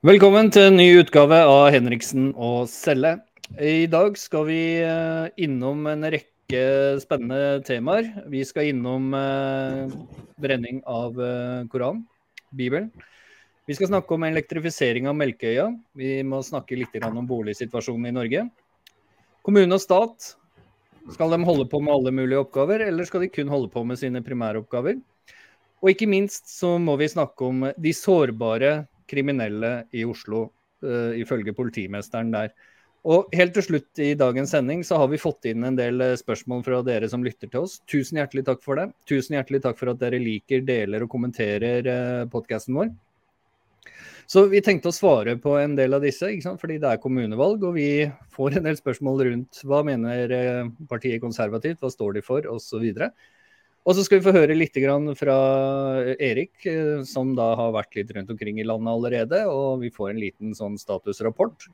Velkommen til en ny utgave av Henriksen og Selle. I dag skal vi eh, innom en rekke spennende temaer. Vi skal innom eh, brenning av eh, Koran, Bibelen. Vi skal snakke om elektrifisering av Melkeøya. Vi må snakke litt om boligsituasjonen i Norge. Kommune og stat. Skal de holde på med alle mulige oppgaver, eller skal de kun holde på med sine primæroppgaver? Og ikke minst så må vi snakke om de sårbare kriminelle i Oslo, uh, ifølge politimesteren der. Og helt til slutt i dagens sending så har vi fått inn en del eh, spørsmål fra dere som lytter til oss. Tusen hjertelig takk for det. Tusen hjertelig takk for at dere liker, deler og kommenterer eh, podkasten vår. Så vi tenkte å svare på en del av disse, fordi det er kommunevalg. Og vi får en del spørsmål rundt hva mener partiet konservativt, hva står de for, osv. Og så skal vi få høre litt fra Erik, eh, som da har vært litt rundt omkring i landet allerede. Og vi får en liten sånn statusrapport.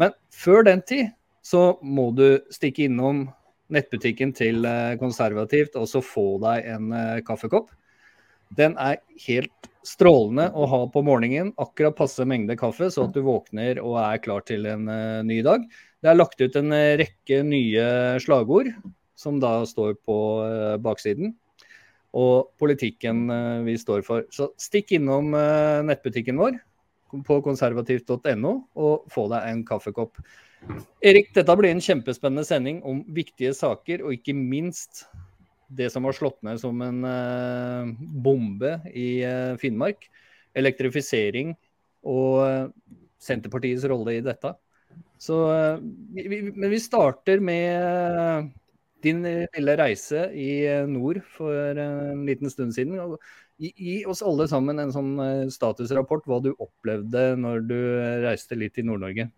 Men før den tid så må du stikke innom nettbutikken til eh, Konservativt og så få deg en eh, kaffekopp. Den er helt strålende å ha på morgenen. Akkurat passe mengde kaffe, så at du våkner og er klar til en ny dag. Det er lagt ut en rekke nye slagord som da står på uh, baksiden. Og politikken uh, vi står for. Så stikk innom uh, nettbutikken vår på konservativt.no og få deg en kaffekopp. Erik, dette blir en kjempespennende sending om viktige saker, og ikke minst det som har slått ned som en bombe i Finnmark. Elektrifisering og Senterpartiets rolle i dette. Så, men vi starter med din eh, lille reise i eh, nord for en liten stund siden. Gi, gi oss alle sammen en sånn eh, statusrapport, hva du opplevde når du reiste litt i Nord-Norge.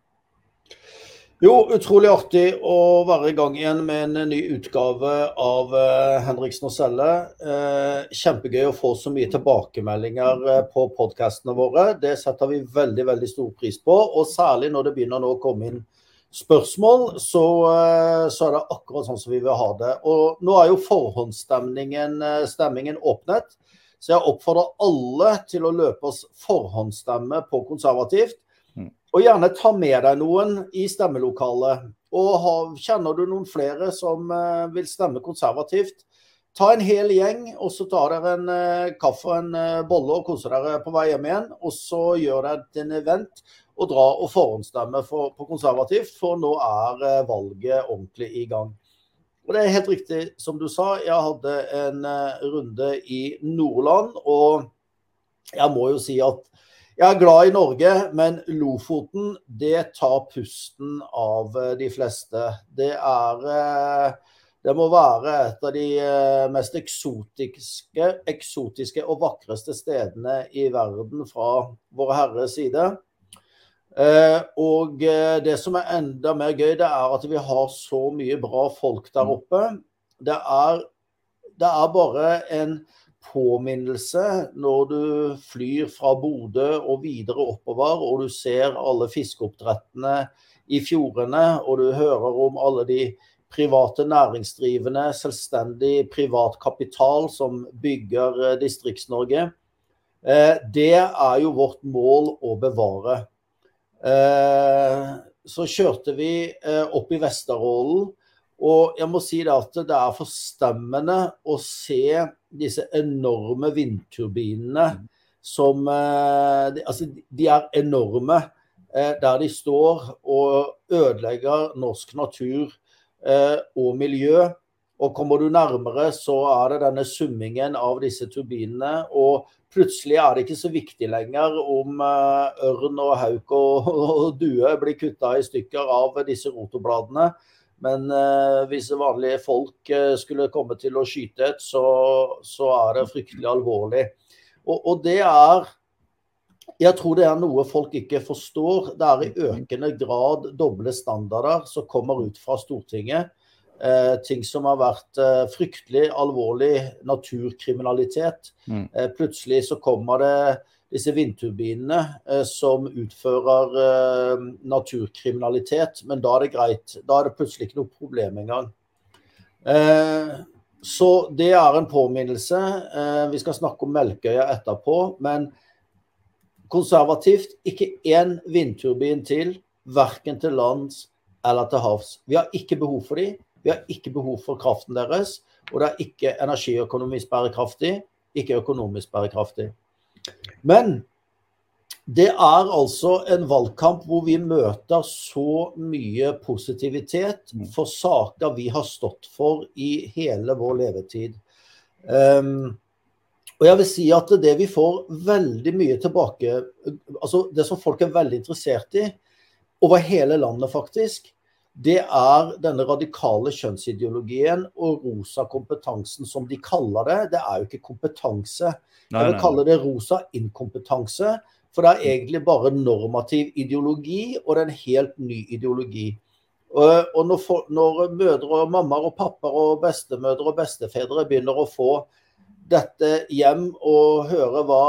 Jo, utrolig artig å være i gang igjen med en ny utgave av Henriksen og Selle. kjempegøy å få så mye tilbakemeldinger på podkastene våre. Det setter vi veldig veldig stor pris på. Og særlig når det begynner nå å komme inn spørsmål, så, eh, så, er det akkurat sånn som vi vil ha det. Og nå er jo forhåndsstemningen eh, åpnet, så jeg oppfordrer alle til å løpe oss forhåndsstemme på konservativt. Mm. Og gjerne ta med deg noen i stemmelokalet. Og ha, kjenner du noen flere som uh, vil stemme konservativt, ta en hel gjeng, og så tar dere en kaffe og en bolle og koser dere på vei hjem igjen. Og så gjør dere et event å dra og forhåndsstemme for, på konservativt, for nå er eh, valget ordentlig i gang. Og Det er helt riktig som du sa, jeg hadde en uh, runde i Nordland. Og jeg må jo si at jeg er glad i Norge, men Lofoten det tar pusten av uh, de fleste. Det er det må være et av de mest eksotiske, eksotiske og vakreste stedene i verden fra Vårherres side. Eh, og eh, det som er enda mer gøy, det er at vi har så mye bra folk der oppe. Det er, det er bare en påminnelse når du flyr fra Bodø og videre oppover, og du ser alle fiskeoppdrettene i fjordene, og du hører om alle de private næringsdrivende, selvstendig privat kapital som bygger eh, Distrikts-Norge. Det er jo vårt mål å bevare. Eh, så kjørte vi eh, opp i Vesterålen. Og jeg må si det at det er forstemmende å se disse enorme vindturbinene som eh, Altså, de er enorme der de står og ødelegger norsk natur og miljø. Og kommer du nærmere, så er det denne summingen av disse turbinene. Og plutselig er det ikke så viktig lenger om eh, ørn og hauk og, og due blir kutta i stykker av disse rotorbladene. Men uh, hvis vanlige folk uh, skulle komme til å skyte et, så, så er det fryktelig alvorlig. Og, og, det er Jeg tror det er noe folk ikke forstår. Det er i økende grad doble standarder som kommer ut fra Stortinget. Eh, ting som har vært eh, fryktelig alvorlig naturkriminalitet. Mm. Eh, plutselig så kommer det disse vindturbinene eh, som utfører eh, naturkriminalitet, men da er det greit. Da er det plutselig ikke noe problem engang. Eh, så det er en påminnelse. vi skal snakke om Melkøya etterpå. men konservativt ikke én vindturbin til, verken til lands eller til havs. Vi har ikke behov for dem. Vi har ikke behov for kraften deres. Og det er ikke energiøkonomisk bærekraftig, ikke økonomisk bærekraftig. Men det er altså en valgkamp hvor vi møter så mye positivitet mm. for saker vi har stått for i hele vår levetid. Um, og jeg vil si at det vi får veldig mye tilbake altså Det som folk er veldig interessert i, over hele landet faktisk, det er denne radikale kjønnsideologien og rosa kompetansen, som de kaller det. Det er jo ikke kompetanse. Jeg vil kalle det rosa inkompetanse. For det er egentlig bare normativ ideologi, og det er en helt ny ideologi. Og når, for, når mødre og mammaer og pappaer og bestemødre og bestefedre begynner å få dette hjem og høre hva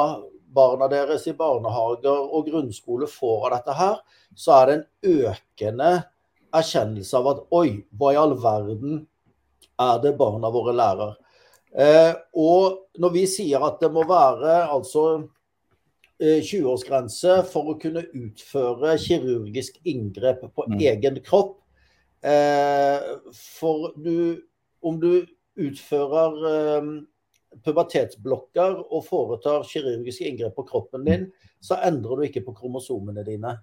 barna deres i barnehager og grunnskole får av dette her, så er det en økende erkjennelse av at oi, hva i all verden er det barna våre lærer? Eh, og når vi sier at det må være altså 20-årsgrense eh, for å kunne utføre kirurgisk inngrep på mm. egen kropp eh, For du, om du utfører eh, pubertetsblokker og foretar kirurgiske inngrep på kroppen din, så endrer du ikke på kromosomene dine.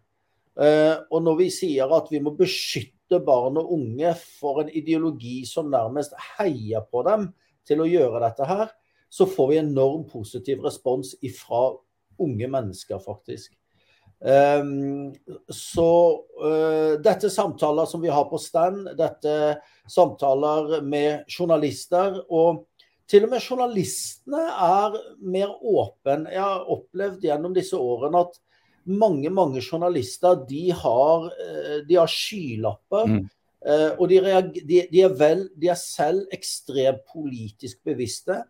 Eh, og når vi sier at vi må beskytte barn og unge for en ideologi som nærmest heier på dem til å gjøre dette her, så får vi enorm positiv respons ifra unge mennesker, faktisk. Um, så uh, dette samtaler som vi har på stand, dette samtaler med journalister. Og til og med journalistene er mer åpne. Jeg har opplevd gjennom disse årene at mange mange journalister de har, eh, de har skylapper. Mm. Eh, og de, de, de, er vel, de er selv ekstremt politisk bevisste.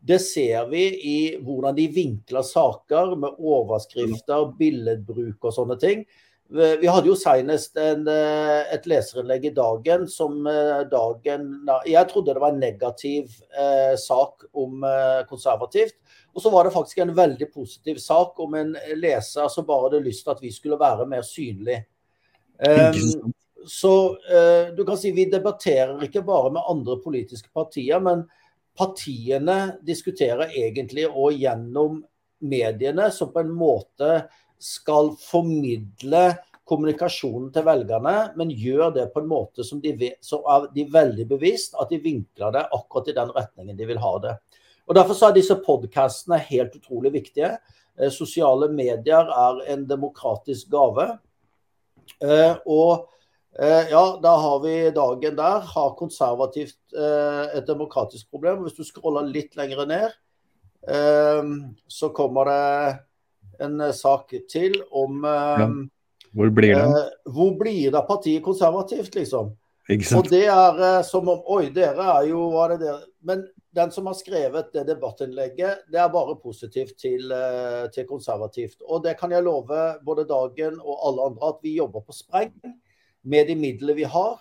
Det ser vi i hvordan de vinkler saker med overskrifter, billedbruk og sånne ting. Vi hadde jo senest en, eh, et leserinnlegg i Dagen som dagen Jeg trodde det var en negativ eh, sak om eh, konservativt. Og så var det faktisk en veldig positiv sak om en leser som bare hadde lyst til at vi skulle være mer synlige. Um, så uh, du kan si vi debatterer ikke bare med andre politiske partier, men partiene diskuterer egentlig og gjennom mediene, som på en måte skal formidle kommunikasjonen til velgerne, men gjør det på en måte som de, vet, er de veldig bevisst at de vinkler det akkurat i den retningen de vil ha det. Og Derfor så er disse podkastene helt utrolig viktige. Eh, sosiale medier er en demokratisk gave. Eh, og eh, ja, da har vi dagen der. Har konservativt et demokratisk problem. Hvis du scroller litt lenger ned, så kommer det en sak til om ja. Hvor blir det? Hvor blir det partiet konservativt, liksom? Og det er som om Oi, dere er jo Hva er det dere Men den som har skrevet det debattinnlegget, det er bare positivt til, eh, til, konservativt. Og det kan jeg love både Dagen og alle andre at vi jobber på spreng med de midlene vi har.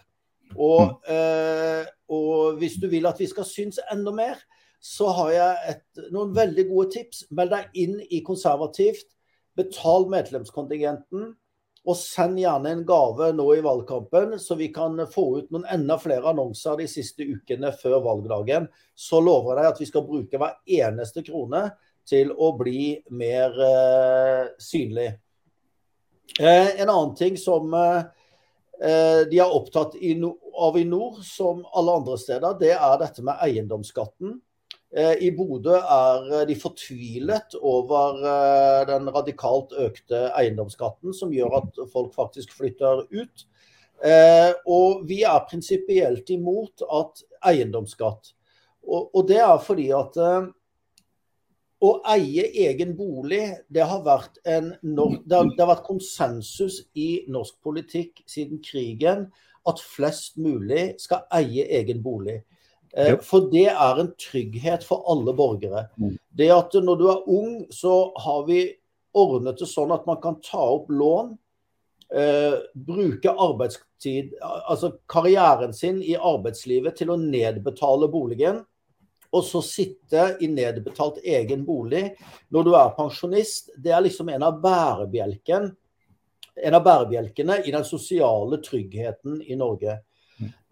Og, mm. eh, og, hvis du vil at vi skal synes enda mer, så har jeg et, noen veldig gode tips. Meld deg inn i konservativt. Betal medlemskontingenten. Og send gjerne en gave nå i valgkampen, så vi kan få ut noen enda flere annonser de siste ukene før valgdagen. Så lover jeg at vi skal bruke hver eneste krone til å bli mer eh, synlig. Eh, en annen ting som eh, de er opptatt no av i nord, som alle andre steder, det er dette med eiendomsskatten. Eh, I Bodø er eh, de fortvilet over eh, den radikalt økte eiendomsskatten, som gjør at folk faktisk flytter ut. Og vi er prinsipielt imot at eiendomsskatt. Og det er fordi at å eie egen bolig, det har vært en det har, det har vært konsensus i norsk politikk siden krigen at flest mulig skal eie egen bolig. Eh, for det er en trygghet for alle borgere. Mm. Det at når du er ung, så har vi ordnet det sånn at man kan ta opp lån, eh, bruke arbeidstid, altså karrieren sin i arbeidslivet til å nedbetale boligen. og så sitte i nedbetalt egen bolig når du er pensjonist, det er liksom en av bærebjelken en av bærebjelkene i den sosiale tryggheten i Norge.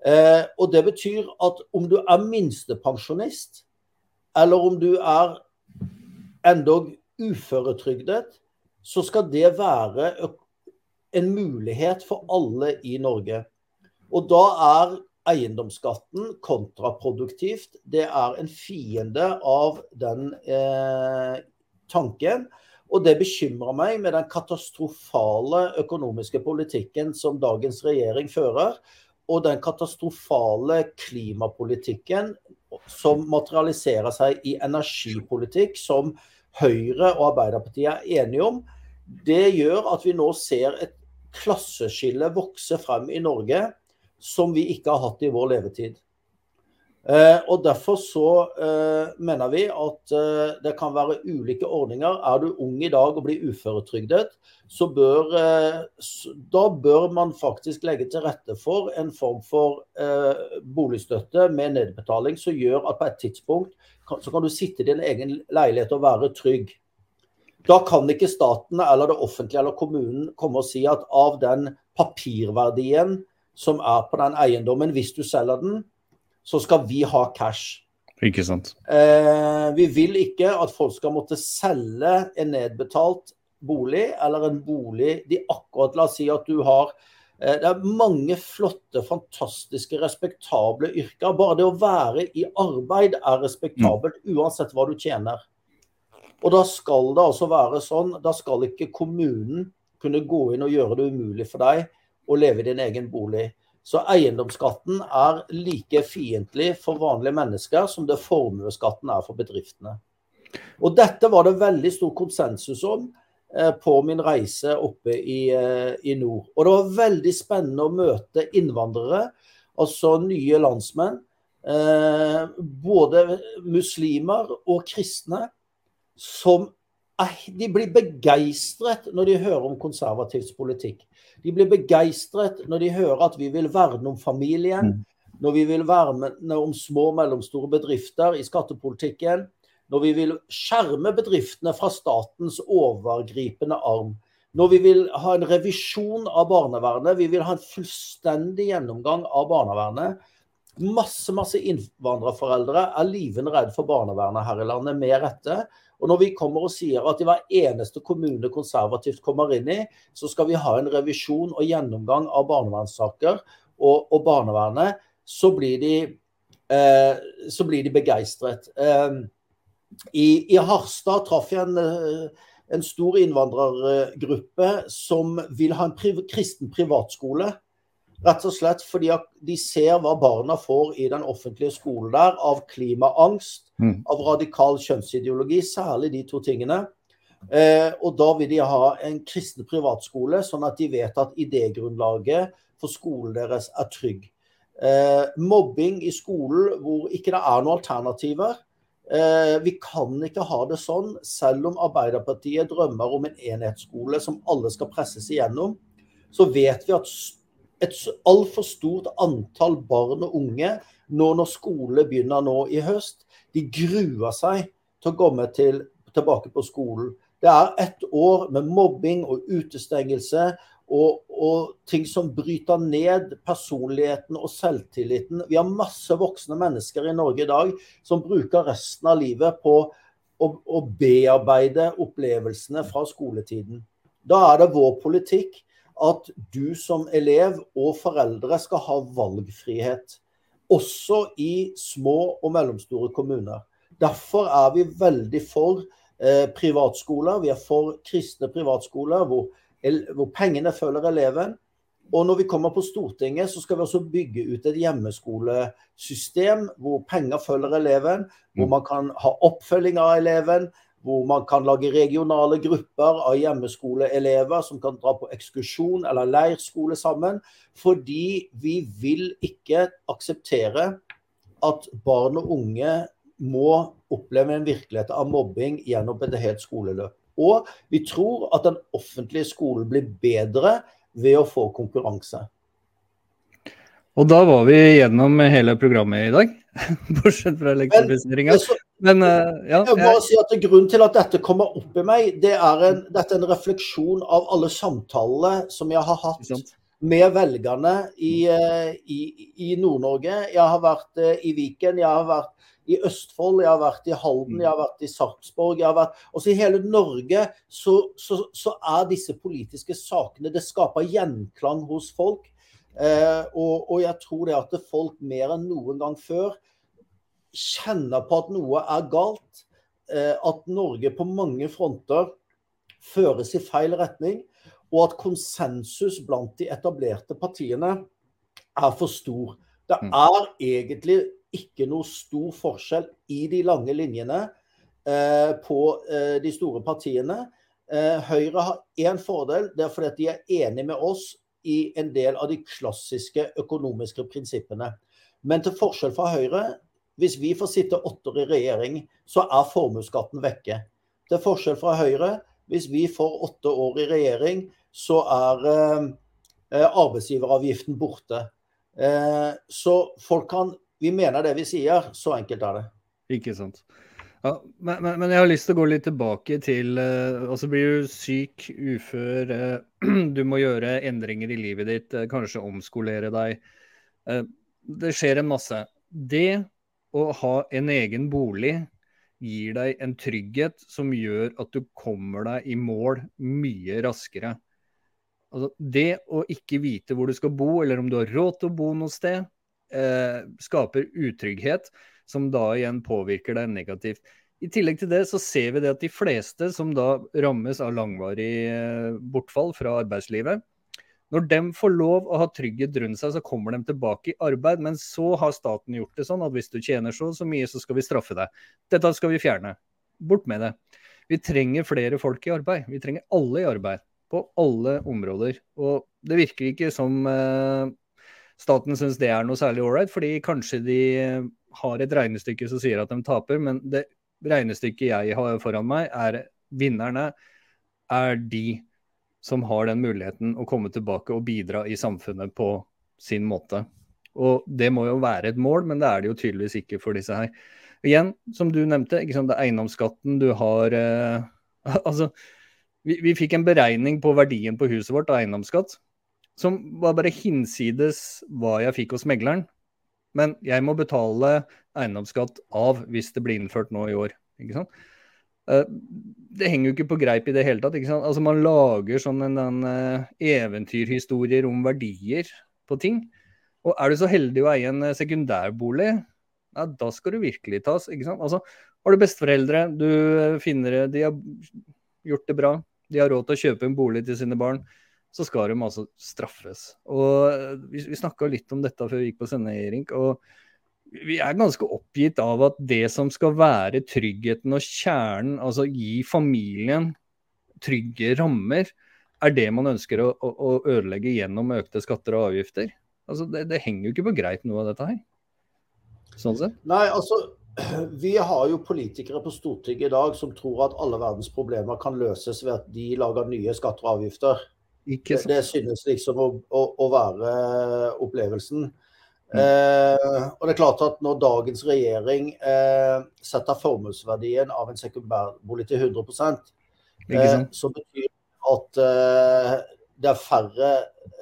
Eh, og Det betyr at om du er minstepensjonist, eller om du er endog uføretrygdet, så skal det være en mulighet for alle i Norge. Og da er eiendomsskatten kontraproduktivt. Det er en fiende av den eh, tanken. Og det bekymrer meg med den katastrofale økonomiske politikken som dagens regjering fører, og den katastrofale klimapolitikken som materialiserer seg i energipolitikk, som Høyre og Arbeiderpartiet er enige om. Det gjør at vi nå ser et klasseskille vokse frem i Norge som vi ikke har hatt i vår levetid. Eh, og Derfor så eh, mener vi at eh, det kan være ulike ordninger. Er du ung i dag og blir uføretrygdet, så bør, da bør man faktisk legge til rette for en form for boligstøtte med nedbetaling som gjør at på et tidspunkt så kan du sitte i din egen leilighet og være trygg. Da kan ikke staten eller det offentlige eller kommunen komme og si at av den papirverdien som er på den eiendommen, hvis du selger den, så skal vi ha cash. Ikke sant. Eh, vi vil ikke at folk skal måtte selge en nedbetalt bolig, eller en bolig de akkurat La oss si at du har eh, Det er mange flotte, fantastiske, respektable yrker. Bare det å være i arbeid er respektabelt, mm. uansett hva du tjener. Og da skal det altså være sånn, da skal ikke kommunen kunne gå inn og gjøre det umulig for deg å leve i din egen bolig. Så eiendomsskatten er like fiendtlig for vanlige mennesker som det formuesskatten er for bedriftene. Og dette var det veldig stor konsensus om eh, på min reise oppe i, eh, i, nord. Og det var veldig spennende å møte innvandrere, altså nye landsmenn. Eh, både muslimer og kristne, som de blir begeistret når de hører om konservativs politikk. De blir begeistret når de hører at vi vil verne om familien, mm. når vi vil verne om små og mellomstore bedrifter i skattepolitikken, når vi vil skjerme bedriftene fra statens overgripende arm. Når vi vil ha en revisjon av barnevernet, vi vil ha en fullstendig gjennomgang av barnevernet. Masse masse innvandrerforeldre er livende redd for barnevernet her i landet, med rette. Og når vi kommer og sier at i hver eneste kommune konservativt kommer inn i, så skal vi ha en revisjon og gjennomgang av barnevernssaker og, og barnevernet, så blir de, eh, så blir de begeistret. Eh, i, I Harstad traff jeg en, eh, en stor innvandrergruppe som vil ha en priv, kristen privatskole. Rett og slett fordi de ser hva barna får i den offentlige skolen der av klimaangst, mm. av radikal kjønnsideologi, særlig de to tingene. Eh, og da vil de ha en kristen privatskole, sånn at de vet at idégrunnlaget for skolen deres er trygg. Eh, mobbing i skolen hvor ikke det er noen alternativer. Eh, vi kan ikke ha det sånn, selv om Arbeiderpartiet drømmer om en enhetsskole som alle skal presses igjennom. Så vet vi at et altfor stort antall barn og unge nå når skole begynner nå i høst. De gruer seg til å komme til, tilbake på skolen. Det er ett år med mobbing og utestengelse og, og, ting som bryter ned personligheten og selvtilliten. Vi har masse voksne mennesker i Norge i dag som bruker resten av livet på å, å bearbeide opplevelsene fra skoletiden. Da er det vår politikk at du som elev og foreldre skal ha valgfrihet. Også i små og mellomstore kommuner. Derfor er vi veldig for eh, privatskoler. Vi er for kristne privatskoler hvor, hvor, pengene følger eleven. Og når vi kommer på Stortinget, så skal vi også bygge ut et hjemmeskolesystem hvor penger følger eleven, hvor mm. man kan ha oppfølging av eleven, hvor man kan lage regionale grupper av hjemmeskoleelever som kan dra på ekskursjon eller leirskole sammen. Fordi vi vil ikke akseptere at barn og unge må oppleve en virkelighet av mobbing gjennom et helt skoleløp. Og vi tror at den offentlige skolen blir bedre ved å få konkurranse. Og da var vi gjennom hele programmet i dag. Bortsett fra elektrifiseringa. Men uh, ja. Jeg må bare si at Grunnen til at dette kommer opp i meg, det er en, dette er en refleksjon av alle samtalene som jeg har hatt med velgerne i, eh, i, i Nord-Norge. Jeg har vært uh, i Viken, jeg har vært i Østfold, jeg har vært i Halden, jeg har vært i Sarpsborg. jeg har vært, Også i hele Norge så, så, så er disse politiske sakene Det skaper gjenklang hos folk. Eh, og, og, jeg tror det at folk mer enn noen gang før kjenner på at noe er galt. Eh, at Norge på mange fronter føres i feil retning. Og at konsensus blant de etablerte partiene er for stor. Det mm. er egentlig ikke noe stor forskjell i de lange linjene eh, på eh, de store partiene. Høyre har én fordel, det er fordi at de er enige med oss i en del av de klassiske økonomiske prinsippene. Men til forskjell fra Høyre, hvis vi får sitte åtte år i regjering, så er formuesskatten vekke. Til forskjell fra Høyre, hvis vi får åtte år i regjering, så er eh, eh, arbeidsgiveravgiften borte. Eh, så folk kan Vi mener det vi sier. Så enkelt er det. Ikke sant. Ja, men, men, men, jeg har lyst til å gå litt tilbake til eh, Altså blir du syk, ufør, eh, du må gjøre endringer i livet ditt, eh, kanskje omskolere deg. det skjer en masse. Det å ha en egen bolig gir deg en trygghet som gjør at du kommer deg i mål mye raskere. Altså, det å ikke vite hvor du skal bo, eller om du har råd til å bo noe sted, skaper utrygghet som da igjen påvirker deg negativt. I tillegg til det så ser vi det at de fleste som da rammes av langvarig eh, bortfall fra arbeidslivet, når de får lov å ha trygghet rundt seg, så kommer de tilbake i arbeid. Men så har staten gjort det sånn at hvis du tjener så så mye, så skal vi straffe deg. Dette skal vi fjerne. Bort med det. Vi trenger flere folk i arbeid. Vi trenger alle i arbeid. På alle områder. Og det virker ikke som eh, staten syns det er noe særlig ålreit, fordi kanskje de har et regnestykke som sier at de taper, men det regnestykket jeg har foran meg, er vinnerne er de som har den muligheten å komme tilbake og bidra i samfunnet på sin måte. Og Det må jo være et mål, men det er det jo tydeligvis ikke for disse her. Igjen, som du nevnte, sant, det er eiendomsskatten du har eh, Altså, vi, vi, fikk en beregning på verdien på huset vårt av eiendomsskatt som var bare hinsides hva jeg fikk hos megleren. Men jeg må betale eiendomsskatt av hvis det blir innført nå i år. ikke sant? Eh, det henger jo ikke på greip i det hele tatt. Altså Man lager sånn en, en uh, eventyrhistorier om verdier på ting. Og er du så heldig å eie en uh, sekundærbolig, ja, da skal du virkelig tas. ikke sant? Altså, Har du besteforeldre, du finner de har gjort det bra, de har råd til å kjøpe en bolig til sine barn så skal de altså straffes. Og eh, Vi, vi snakka litt om dette før vi gikk på sending, og vi er ganske oppgitt av at det som skal være tryggheten og kjernen, altså gi familien trygge rammer, er det man ønsker å, å, å ødelegge gjennom økte skatter og avgifter. Altså det, det, henger jo ikke på greip noe av dette her. Sånn sett. Nei, altså vi har jo politikere på Stortinget i dag som tror at alle verdens problemer kan løses ved at de lager nye skatter og avgifter. Det, det, synes liksom å, å, å være opplevelsen. Mm. Eh, og det er klart at Når dagens regjering eh, setter formuesverdien av en sekundærbolig til 100 eh, så betyr det at eh, det er færre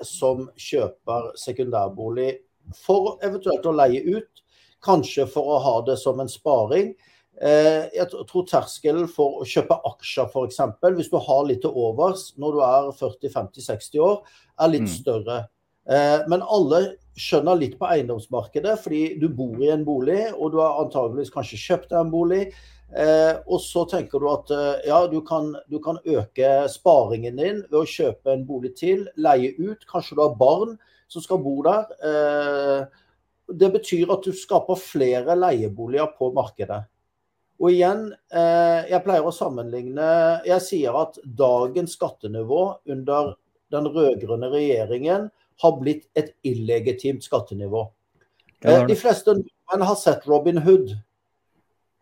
som kjøper sekundærbolig for eventuelt å leie ut. Kanskje for å ha det som en sparing. Eh, jeg tror terskelen for å kjøpe aksjer f.eks., hvis du har litt til overs når du er 40-50-60 år, er litt mm. større. Eh, men alle skjønner litt på eiendomsmarkedet, fordi du bor i en bolig, og du har antageligvis kanskje kjøpt deg en bolig. Eh, og så tenker du at ja, du kan, du kan øke sparingen din ved å kjøpe en bolig til, leie ut. Kanskje du har barn som skal bo der. Det betyr at du skaper flere leieboliger på markedet. Og igjen, eh, jeg pleier å sammenligne Jeg sier at dagens skattenivå under den rød-grønne regjeringen har blitt et illegitimt skattenivå. Eh, de fleste nordmenn har sett Robin Hood.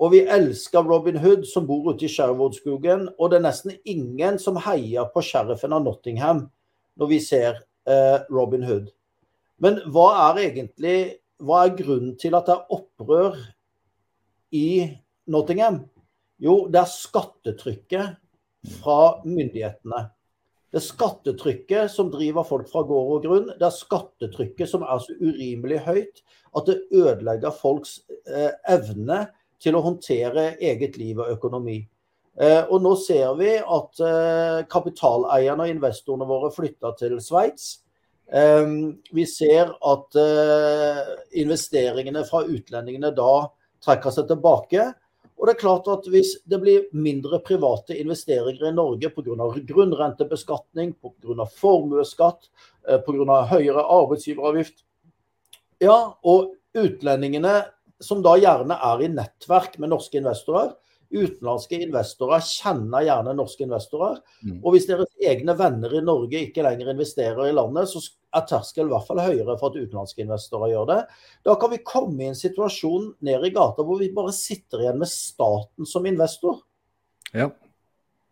Og vi elsker Robin Hood som bor ute i Sherwoodskogen. Og det er nesten ingen som heier på sheriffen av Nottingham når vi ser eh, Robin Hood. Men hva er egentlig hva er grunnen til at det er opprør i Nottingham? Jo, det er skattetrykket fra myndighetene. Det er skattetrykket som driver folk fra gård og grunn. Det er skattetrykket som er så urimelig høyt at det ødelegger folks eh, evne til å håndtere eget liv og økonomi. Eh, og nå ser vi at eh, kapitaleierne og investorene våre flytter til Sveits. Eh, vi ser at eh, investeringene fra utlendingene da trekker seg tilbake. Og det er klart at Hvis det blir mindre private investeringer i Norge pga. grunnrentebeskatning, pga. formuesskatt, eh, pga. høyere arbeidsgiveravgift Ja, og utlendingene, som da gjerne er i nettverk med norske investorer, Utenlandske investorer kjenner gjerne norske investorer. Mm. Og hvis deres egne venner i Norge ikke lenger investerer i landet, så er terskelen i hvert fall høyere for at utenlandske investorer gjør det. Da kan vi komme i en situasjon ned i gata hvor vi bare sitter igjen med staten som investor. Ja.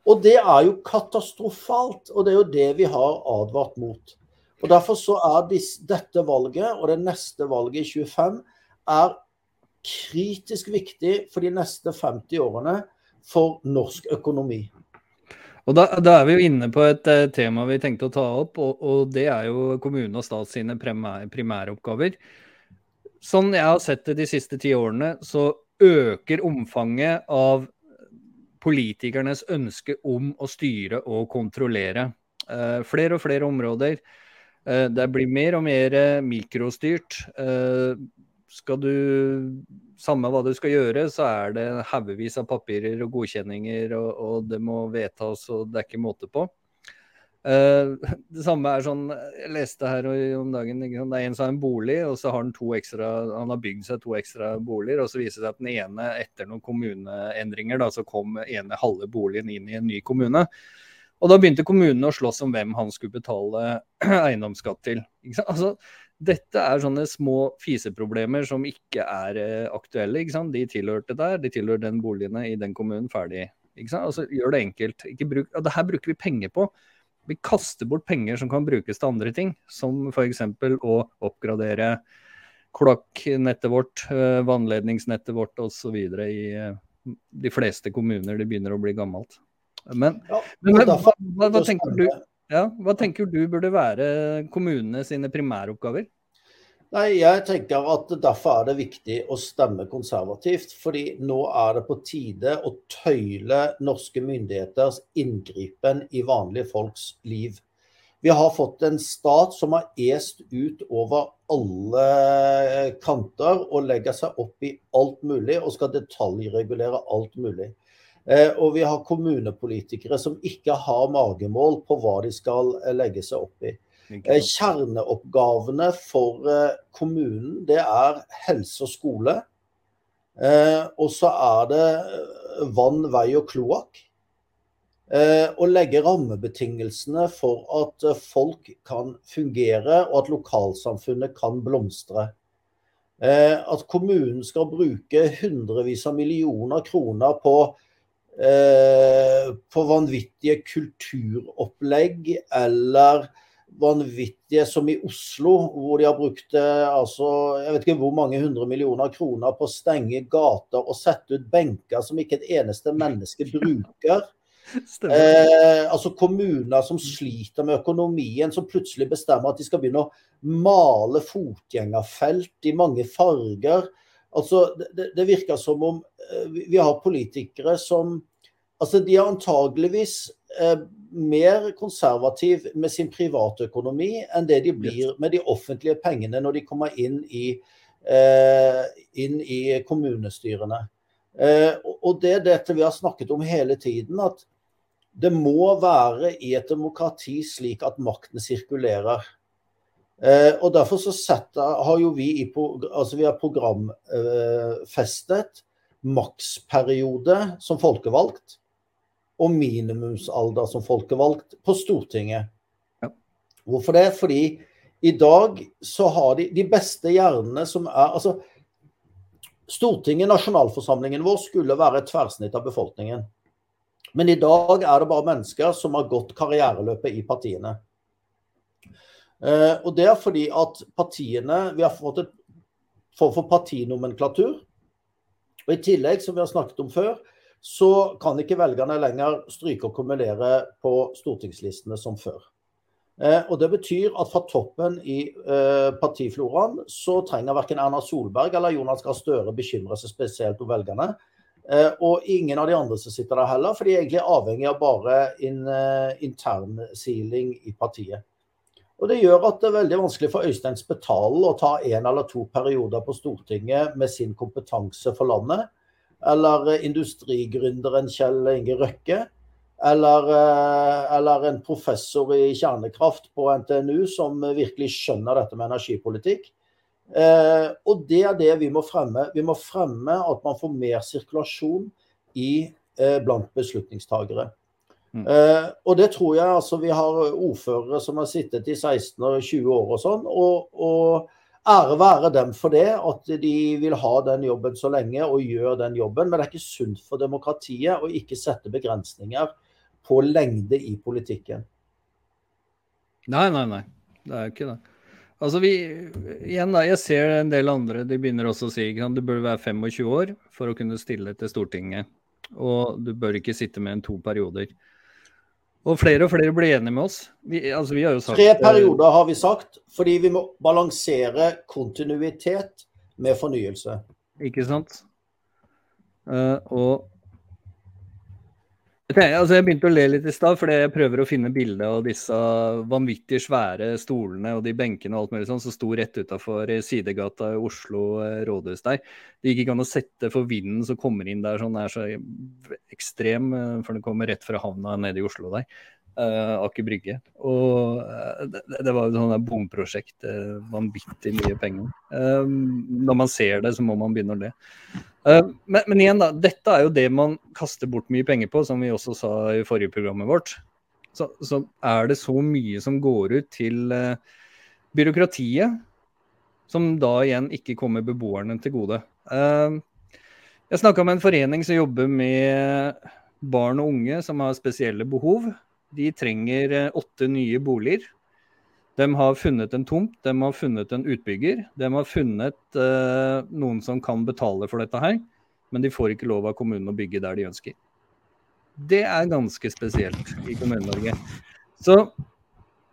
Og det er jo katastrofalt, og det er jo det vi har advart mot. Og Derfor så er dette valget og det neste valget i 25 er kritisk viktig for de neste 50 årene for norsk økonomi. Og da, da, er vi jo inne på et uh, tema vi tenkte å ta opp, og, og det er jo kommune og stat sine primære, primæroppgaver. Sånn jeg har sett det de siste ti årene, så øker omfanget av politikernes ønske om å styre og kontrollere. Uh, flere og flere områder. Uh, det blir mer og mer mikrostyrt. Skal du Samme hva du skal gjøre, så er det haugevis av papirer og godkjenninger, og, og, det må vedtas, og det er ikke måte på. Uh, det samme er sånn Jeg leste her om dagen Det er en som har en bolig, og så har han to ekstra Han har bygd seg to ekstra boliger, og så viser det seg at den ene, etter noen kommuneendringer, da, så kom ene halve boligen inn i en ny kommune. Og da begynte kommunene å slåss om hvem han skulle betale eiendomsskatt til. Altså, dette er sånne små fiseproblemer som ikke er eh, aktuelle. Ikke sant? De tilhørte der, de tilhører den boligene i den kommunen, ferdig. Ikke sant? Altså, gjør det enkelt. Bruk, og det her bruker vi penger på. Vi kaster bort penger som kan brukes til andre ting, som f.eks. å oppgradere kloakknettet vårt, eh, vannledningsnettet vårt osv. i eh, de fleste kommuner. Det begynner å bli gammelt. Men, ja, men hva, hva, hva tenker du? Ja, hva tenker du burde være kommunene sine primæroppgaver? Nei, Jeg tenker at derfor er det viktig å stemme konservativt. fordi nå er det på tide å tøyle norske myndigheters inngripen i vanlige folks liv. Vi har fått en stat som har est ut over alle kanter og legger seg opp i alt mulig og skal detaljregulere alt mulig. Eh, og vi har kommunepolitikere som ikke har magemål på hva de skal eh, legge seg opp i. Eh, kjerneoppgavene for kommunen det er helse og skole. Og så er det vann, vei og kloakk. Å legge rammebetingelsene for at folk kan fungere og at lokalsamfunnet kan blomstre. At kommunen skal bruke hundrevis av millioner kroner på på eh, vanvittige kulturopplegg eller vanvittige som i Oslo, hvor de har brukt eh, altså, jeg vet ikke hvor mange hundre millioner kroner på å stenge gater og sette ut benker som ikke et eneste menneske bruker. Eh, altså Kommuner som sliter med økonomien, som plutselig bestemmer at de skal begynne å male fotgjengerfelt i mange farger. Altså, det, det virker som om eh, vi har politikere som Altså, de er antageligvis eh, mer konservativ med sin privatøkonomi enn det de blir med de offentlige pengene når de kommer inn i, eh, inn i kommunestyrene. Eh, og det er dette vi har snakket om hele tiden, at det må være i et demokrati slik at makten sirkulerer. Eh, og Derfor så setter, har jo vi, i, altså vi har programfestet maksperiode som folkevalgt og minimumsalder som folkevalgt på Stortinget. Ja. Hvorfor det? Fordi i dag så har de de beste hjernene som er Altså, Stortinget, nasjonalforsamlingen vår, skulle være et tverrsnitt av befolkningen. Men i dag er det bare mennesker som har gått karriereløpet i partiene. Uh, og det er fordi at partiene Vi har fått et form for partinomenklatur. Og I tillegg, som vi har snakket om før, så kan ikke velgerne lenger stryke og kumulere på stortingslistene som før. Eh, og Det betyr at fra toppen i eh, partifloraen så trenger verken Erna Solberg eller Jonas Gahr Støre bekymre seg spesielt om velgerne. Eh, og ingen av de andre som sitter der heller, for de er egentlig avhengig av bare in, internsiling i partiet. Og Det gjør at det er veldig vanskelig for Øystein Spetalen å ta en eller to perioder på Stortinget med sin kompetanse for landet. Eller industrigründeren Kjell Inge Røkke eller, eh, eller, en professor i kjernekraft på NTNU som virkelig skjønner dette med energipolitikk. Eh, og det er det vi må fremme. Vi må fremme at man får mer sirkulasjon i, eh, blant beslutningstagere. Mm. Eh, og det tror jeg altså vi har ordførere som har sittet i 16 og 20 år og sånn. Og, og ære være dem for det, at de vil ha den jobben så lenge og gjør den jobben. Men det er ikke sunt for demokratiet å ikke sette begrensninger på lengde i politikken. Nei, nei, nei. Det er jo ikke det. Altså vi, igjen da, Jeg ser en del andre de begynner også å si at du bør være 25 år for å kunne stille til Stortinget. Og du bør ikke sitte med en to perioder. Og flere og flere blir enige med oss. Vi, altså vi har jo sagt, Tre perioder har vi sagt, fordi vi må balansere kontinuitet med fornyelse. Ikke sant. Uh, og Altså, jeg begynte å le litt i stad, fordi jeg prøver å finne bilde av disse vanvittig svære stolene og de benkene og alt mulig sånn som sto rett utafor sidegata i Oslo eh, rådhus der. Det gikk ikke an å sette for vinden som kommer inn der sånn er så ekstrem, eh, for den kommer rett fra havna nede i Oslo der. Uh, Aker Brygge. Og uh, det, det, var jo sånn bomprosjekt, uh, vanvittig mye penger. Uh, når man ser det, så må man begynne å le. Men, men, igjen, da. Dette er jo det man kaster bort mye penger på, som vi også sa i forrige programmet vårt. Så, så er det så mye som går ut til byråkratiet, som da igjen ikke kommer beboerne til gode. jeg snakka med en forening som jobber med barn og unge som har spesielle behov. De trenger eh, åtte nye boliger. De har funnet en tomt, de har funnet en utbygger. De har funnet uh, noen som kan betale for dette her, men de får ikke lov av kommunen å bygge der de ønsker. Det er ganske spesielt i Kommune-Norge. Så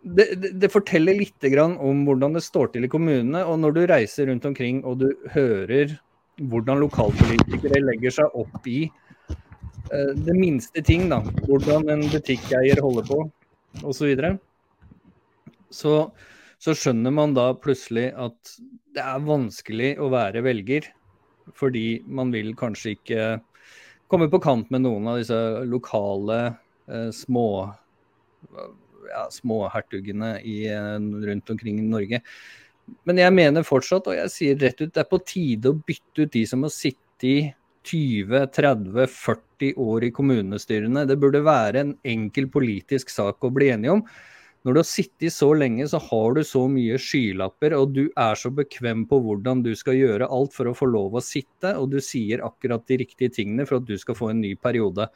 det, det, det, forteller litt om hvordan det står til i kommunene. Og når du reiser rundt omkring og du hører hvordan lokalpolitikere legger seg opp i Eh, det minste ting, da. Hvordan en butikkeier holder på, osv. Så, så skjønner man da plutselig at det er vanskelig å være velger. Fordi man vil kanskje ikke komme på kant med noen av disse lokale eh, små ja, småhertugene eh, rundt omkring i Norge. Men jeg mener fortsatt, og jeg sier rett ut, det er på tide å bytte ut de som har sittet i 20-30-40 år i kommunestyrene. Det burde være en enkel politisk sak å bli enige om. Når du har sittet så lenge, så har du så mye skylapper, og du er så bekvem på hvordan du skal gjøre alt for å få lov å sitte, og du sier akkurat de riktige tingene for at du skal få en ny periode.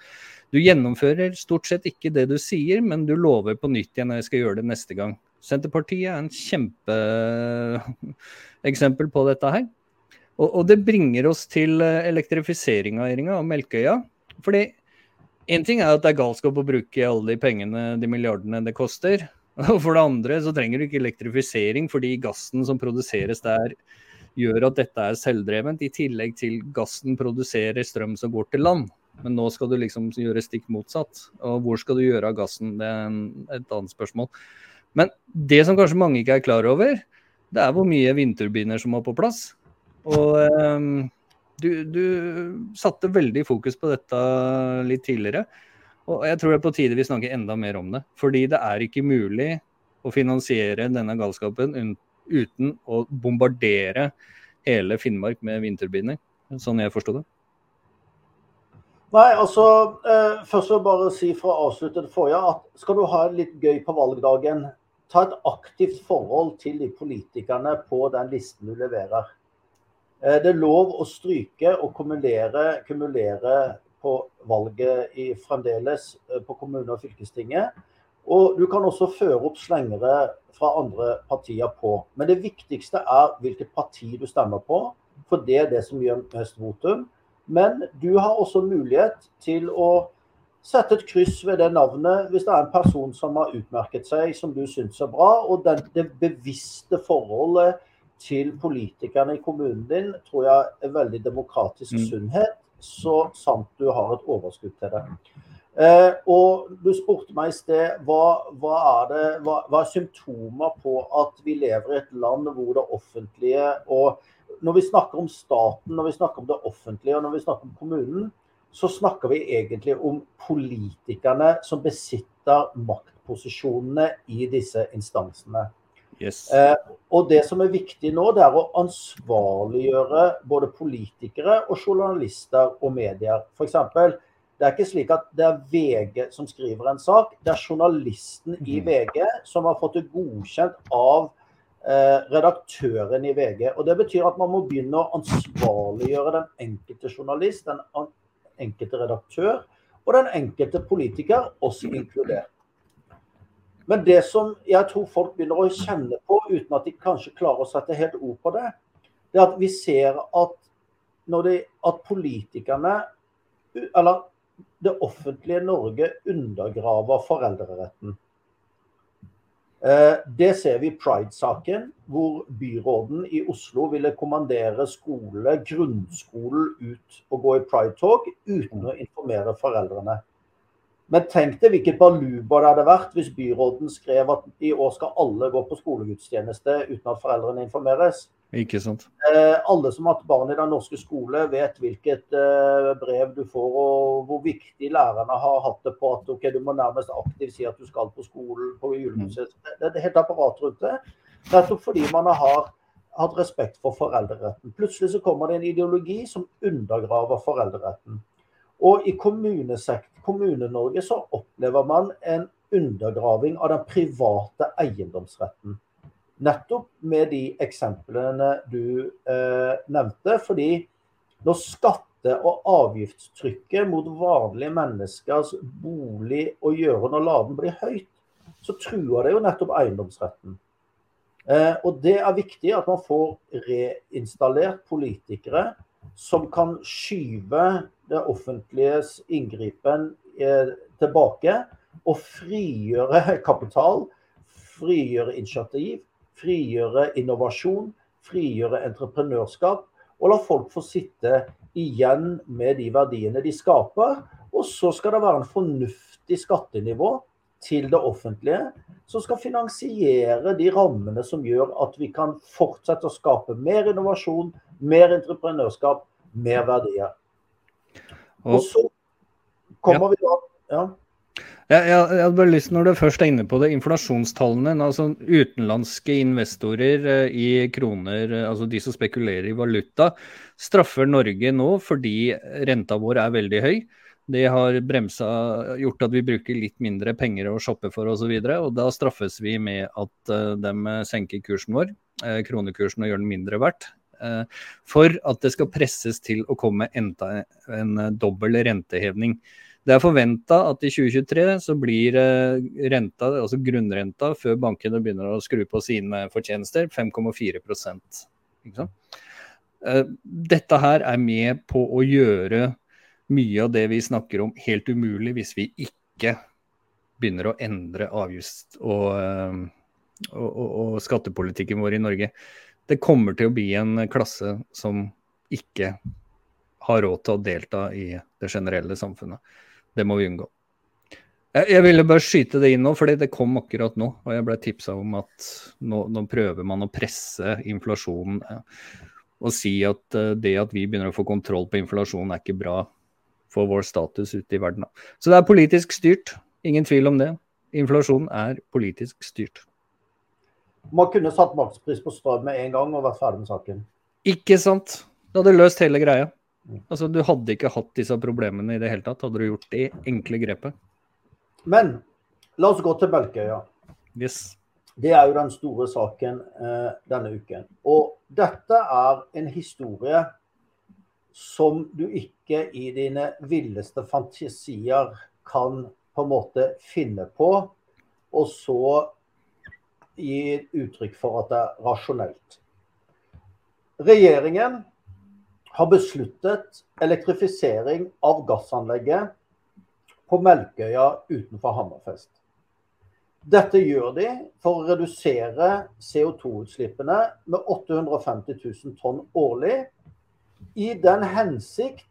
Du gjennomfører stort sett ikke det du sier, men du lover på nytt igjen når jeg skal gjøre det neste gang. Senterpartiet er en kjempeeksempel på dette her. Og, og, det bringer oss til eh, elektrifiseringa av Melkøya. Fordi én ting er at det er galskap å bruke alle de pengene, de milliardene det koster. Og for det andre så trenger du ikke elektrifisering fordi gassen som produseres der gjør at dette er selvdrevent, i tillegg til gassen produserer strøm som går til land. Men nå skal du liksom gjøre stikk motsatt. Og hvor skal du gjøre av gassen, det er et annet spørsmål. Men det som kanskje mange ikke er klar over, det er hvor mye vindturbiner som må på plass. Og um, du, du, satte veldig fokus på dette litt tidligere. Og jeg tror det er på tide vi snakker enda mer om det. Fordi det er ikke mulig å finansiere denne galskapen uten å bombardere hele Finnmark med vindturbiner, sånn jeg forsto det. Nei, altså eh, Først vil jeg bare si for å avslutte det forrige at skal du ha litt gøy på valgdagen, ta et aktivt forhold til de politikerne på den listen du leverer. Eh, det er lov å stryke og kumulere, kumulere på valget i fremdeles eh, på kommune- og fylkestinget. Og du kan også føre opp slengere fra andre partier på. Men det viktigste er hvilket parti du stemmer på, for det er det som gjør mest votum. Men du har også mulighet til å sette et kryss ved det navnet hvis det er en person som har utmerket seg, som du syns er bra. Og det, bevisste forholdet til politikerne i kommunen din tror jeg er veldig demokratisk mm. sunnhet, så sant du har et overskudd til det. Eh, og du spurte meg i sted hva, hva, er det, hva, hva, er symptomer på at vi lever i et land hvor det offentlige og Når vi snakker om staten, når vi snakker om det offentlige og når vi snakker om kommunen, så snakker vi egentlig om politikerne som besitter maktposisjonene i disse instansene. Yes. Eh, og Det som er viktig nå, det er å ansvarliggjøre både politikere og journalister og medier. F.eks. Det er ikke slik at det er VG som skriver en sak. Det er journalisten i mhm. VG som har fått det godkjent av eh, redaktøren i VG. Og Det betyr at man må begynne å ansvarliggjøre den enkelte journalist, den enkelte redaktør og den enkelte politiker, også inkludert. Men det som jeg tror folk begynner å kjenne på, uten at de kanskje klarer å sette helt ord på det, det er at vi ser at, de, at politikerne Eller det offentlige Norge undergraver foreldreretten. Eh, det ser vi i Pride-saken, hvor byråden i Oslo ville kommandere skole, grunnskolen ut og gå i Pride-tog uten å informere foreldrene. Men tenk deg hvilket baluba det hadde vært hvis byråden skrev at i år skal alle gå på skolegudstjeneste uten at foreldrene informeres. Ikke sant. Eh, alle som har hatt barn i den norske skole, vet hvilket eh, brev du får, og hvor viktig lærerne har hatt det på at ok, du må nærmest aktivt si at du skal på skolen på julemuseet. Mm. Det er et helt apparat rundt det. Nettopp fordi man har hatt respekt for foreldreretten. Plutselig så kommer det en ideologi som undergraver foreldreretten. Og i Kommune-Norge så opplever man en undergraving av den private eiendomsretten. Nettopp med de eksemplene du eh, nevnte. Fordi når skatte- og avgiftstrykket mot vanlige menneskers bolig og gjøre når laden blir høyt, så truer det jo nettopp eiendomsretten. Eh, og det er viktig at man får reinstallert politikere som kan skyve det offentliges inngripen eh, tilbake og frigjøre kapital, frigjøre initiativ frigjøre innovasjon, frigjøre entreprenørskap, og la folk få sitte igjen med de verdiene de skaper. Og så skal det være en fornuftig skattenivå til det offentlige, som skal finansiere de rammene som gjør at vi kan fortsette å skape mer innovasjon, mer entreprenørskap, mer verdier. Og så kommer ja. vi da ja. Jeg, jeg, jeg, hadde bare lyst, Når du først er inne på det, inflasjonstallene. altså Utenlandske investorer eh, i kroner, eh, altså de som spekulerer i valuta, straffer Norge nå fordi renta vår er veldig høy. Det har bremsa, gjort at vi bruker litt mindre penger å shoppe for osv. Og, så og da straffes vi med at uh, de senker kursen vår, kronekursen, og gjør den mindre verdt. Uh, for at det skal presses til å komme enda en dobbel rentehevning. Det er forventa at i 2023 så blir eh, renta, altså grunnrenta før bankene begynner å skru på sine fortjenester, 5,4 eh, Dette her er med på å gjøre mye av det vi snakker om helt umulig hvis vi ikke begynner å endre avgifts- og, eh, og, og, og skattepolitikken vår i Norge. Det kommer til å bli en klasse som ikke har råd til å delta i det generelle samfunnet. Det må vi unngå. Jeg, ville bare skyte det inn nå, fordi det kom akkurat nå. Og jeg ble tipsa om at nå, nå, prøver man å presse inflasjonen. Og si at uh, det at vi begynner å få kontroll på inflasjonen er ikke bra for vår status ute i verden. Så det er politisk styrt. Ingen tvil om det. Inflasjon er politisk styrt. Man kunne satt makspris på strøm med en gang og vært ferdig med saken. Ikke sant. Det hadde løst hele greia. Altså, Du hadde ikke hatt disse problemene i det hele tatt, hadde du gjort det enkle grepet. Men la oss gå til Bølkeøya. Yes. Det er jo den store saken eh, denne uken. Og dette er en historie som du ikke i dine villeste fantasier kan på en måte finne på og så gi uttrykk for at det er rasjonelt. Regjeringen har besluttet elektrifisering av gassanlegget på Melkøya utenfor Hammerfest. Dette gjør de for å redusere CO2-utslippene med 850 000 tonn årlig, i den hensikt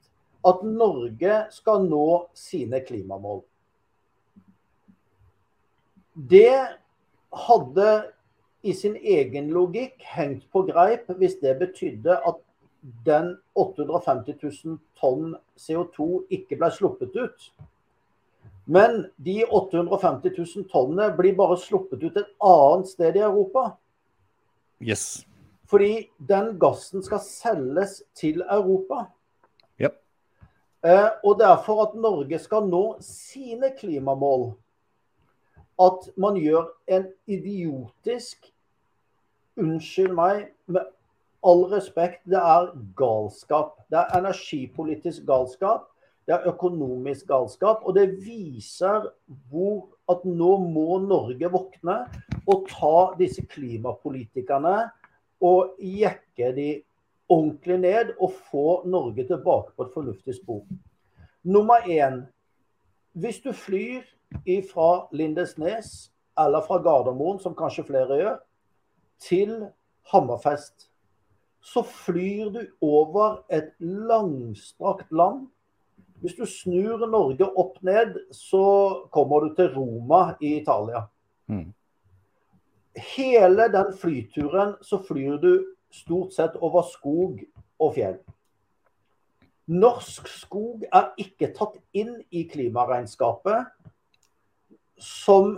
at Norge skal nå sine klimamål. Det hadde i sin egen logikk hengt på greip hvis det betydde at den 850 000 tonn CO2 ikke ble sluppet ut. Men de 850 000 tonnene blir bare sluppet ut et annet sted i Europa. Yes. Fordi den gassen skal selges til Europa. Yep. Eh, og det er at Norge skal nå sine klimamål at man gjør en idiotisk Unnskyld meg, med all respekt, det er galskap. Det er energipolitisk galskap. Det er økonomisk galskap. Og det viser hvor at nå må Norge våkne og ta disse klimapolitikerne og jekke de ordentlig ned og få Norge tilbake på et fornuftig spor. Nummer én. Hvis du flyr fra Lindesnes eller fra Gardermoen, som kanskje flere gjør, til Hammerfest, så flyr du over et langstrakt land. Hvis du snur Norge opp ned, så kommer du til Roma i Italia. Mm. Hele den flyturen så flyr du stort sett over skog og fjell. Norsk skog er ikke tatt inn i klimaregnskapet som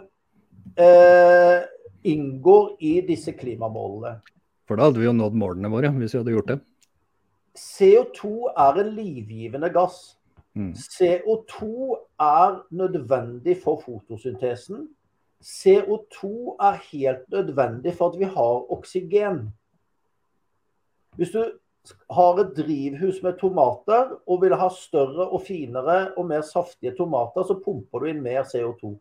eh, inngår i disse klimamålene. For da hadde vi jo nådd målene våre, hvis vi hadde gjort det. CO2 er en livgivende gass. Mm. CO2 er nødvendig for fotosyntesen. CO2 er helt nødvendig for at vi har oksygen. Hvis du har et drivhus med tomater og vil ha større og finere og mer saftige tomater, så pumper du inn mer CO2.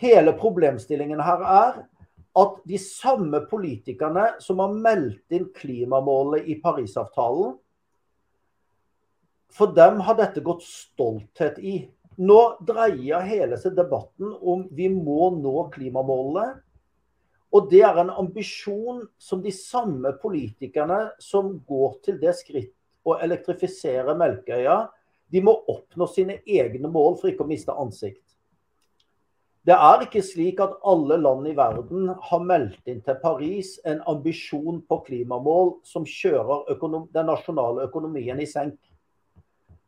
Hele problemstillingen her er at de samme politikerne som har meldt inn klimamålet i Parisavtalen, for dem har dette gått stolthet i. Nå dreier hele seg debatten om vi må nå klimamålene. Og det er en ambisjon som de samme politikerne som går til det skritt å elektrifisere Melkøya, de må oppnå sine egne mål for ikke å miste ansikt. Det er ikke slik at alle land i verden har meldt inn til Paris en ambisjon på klimamål som kjører den nasjonale økonomien i senk.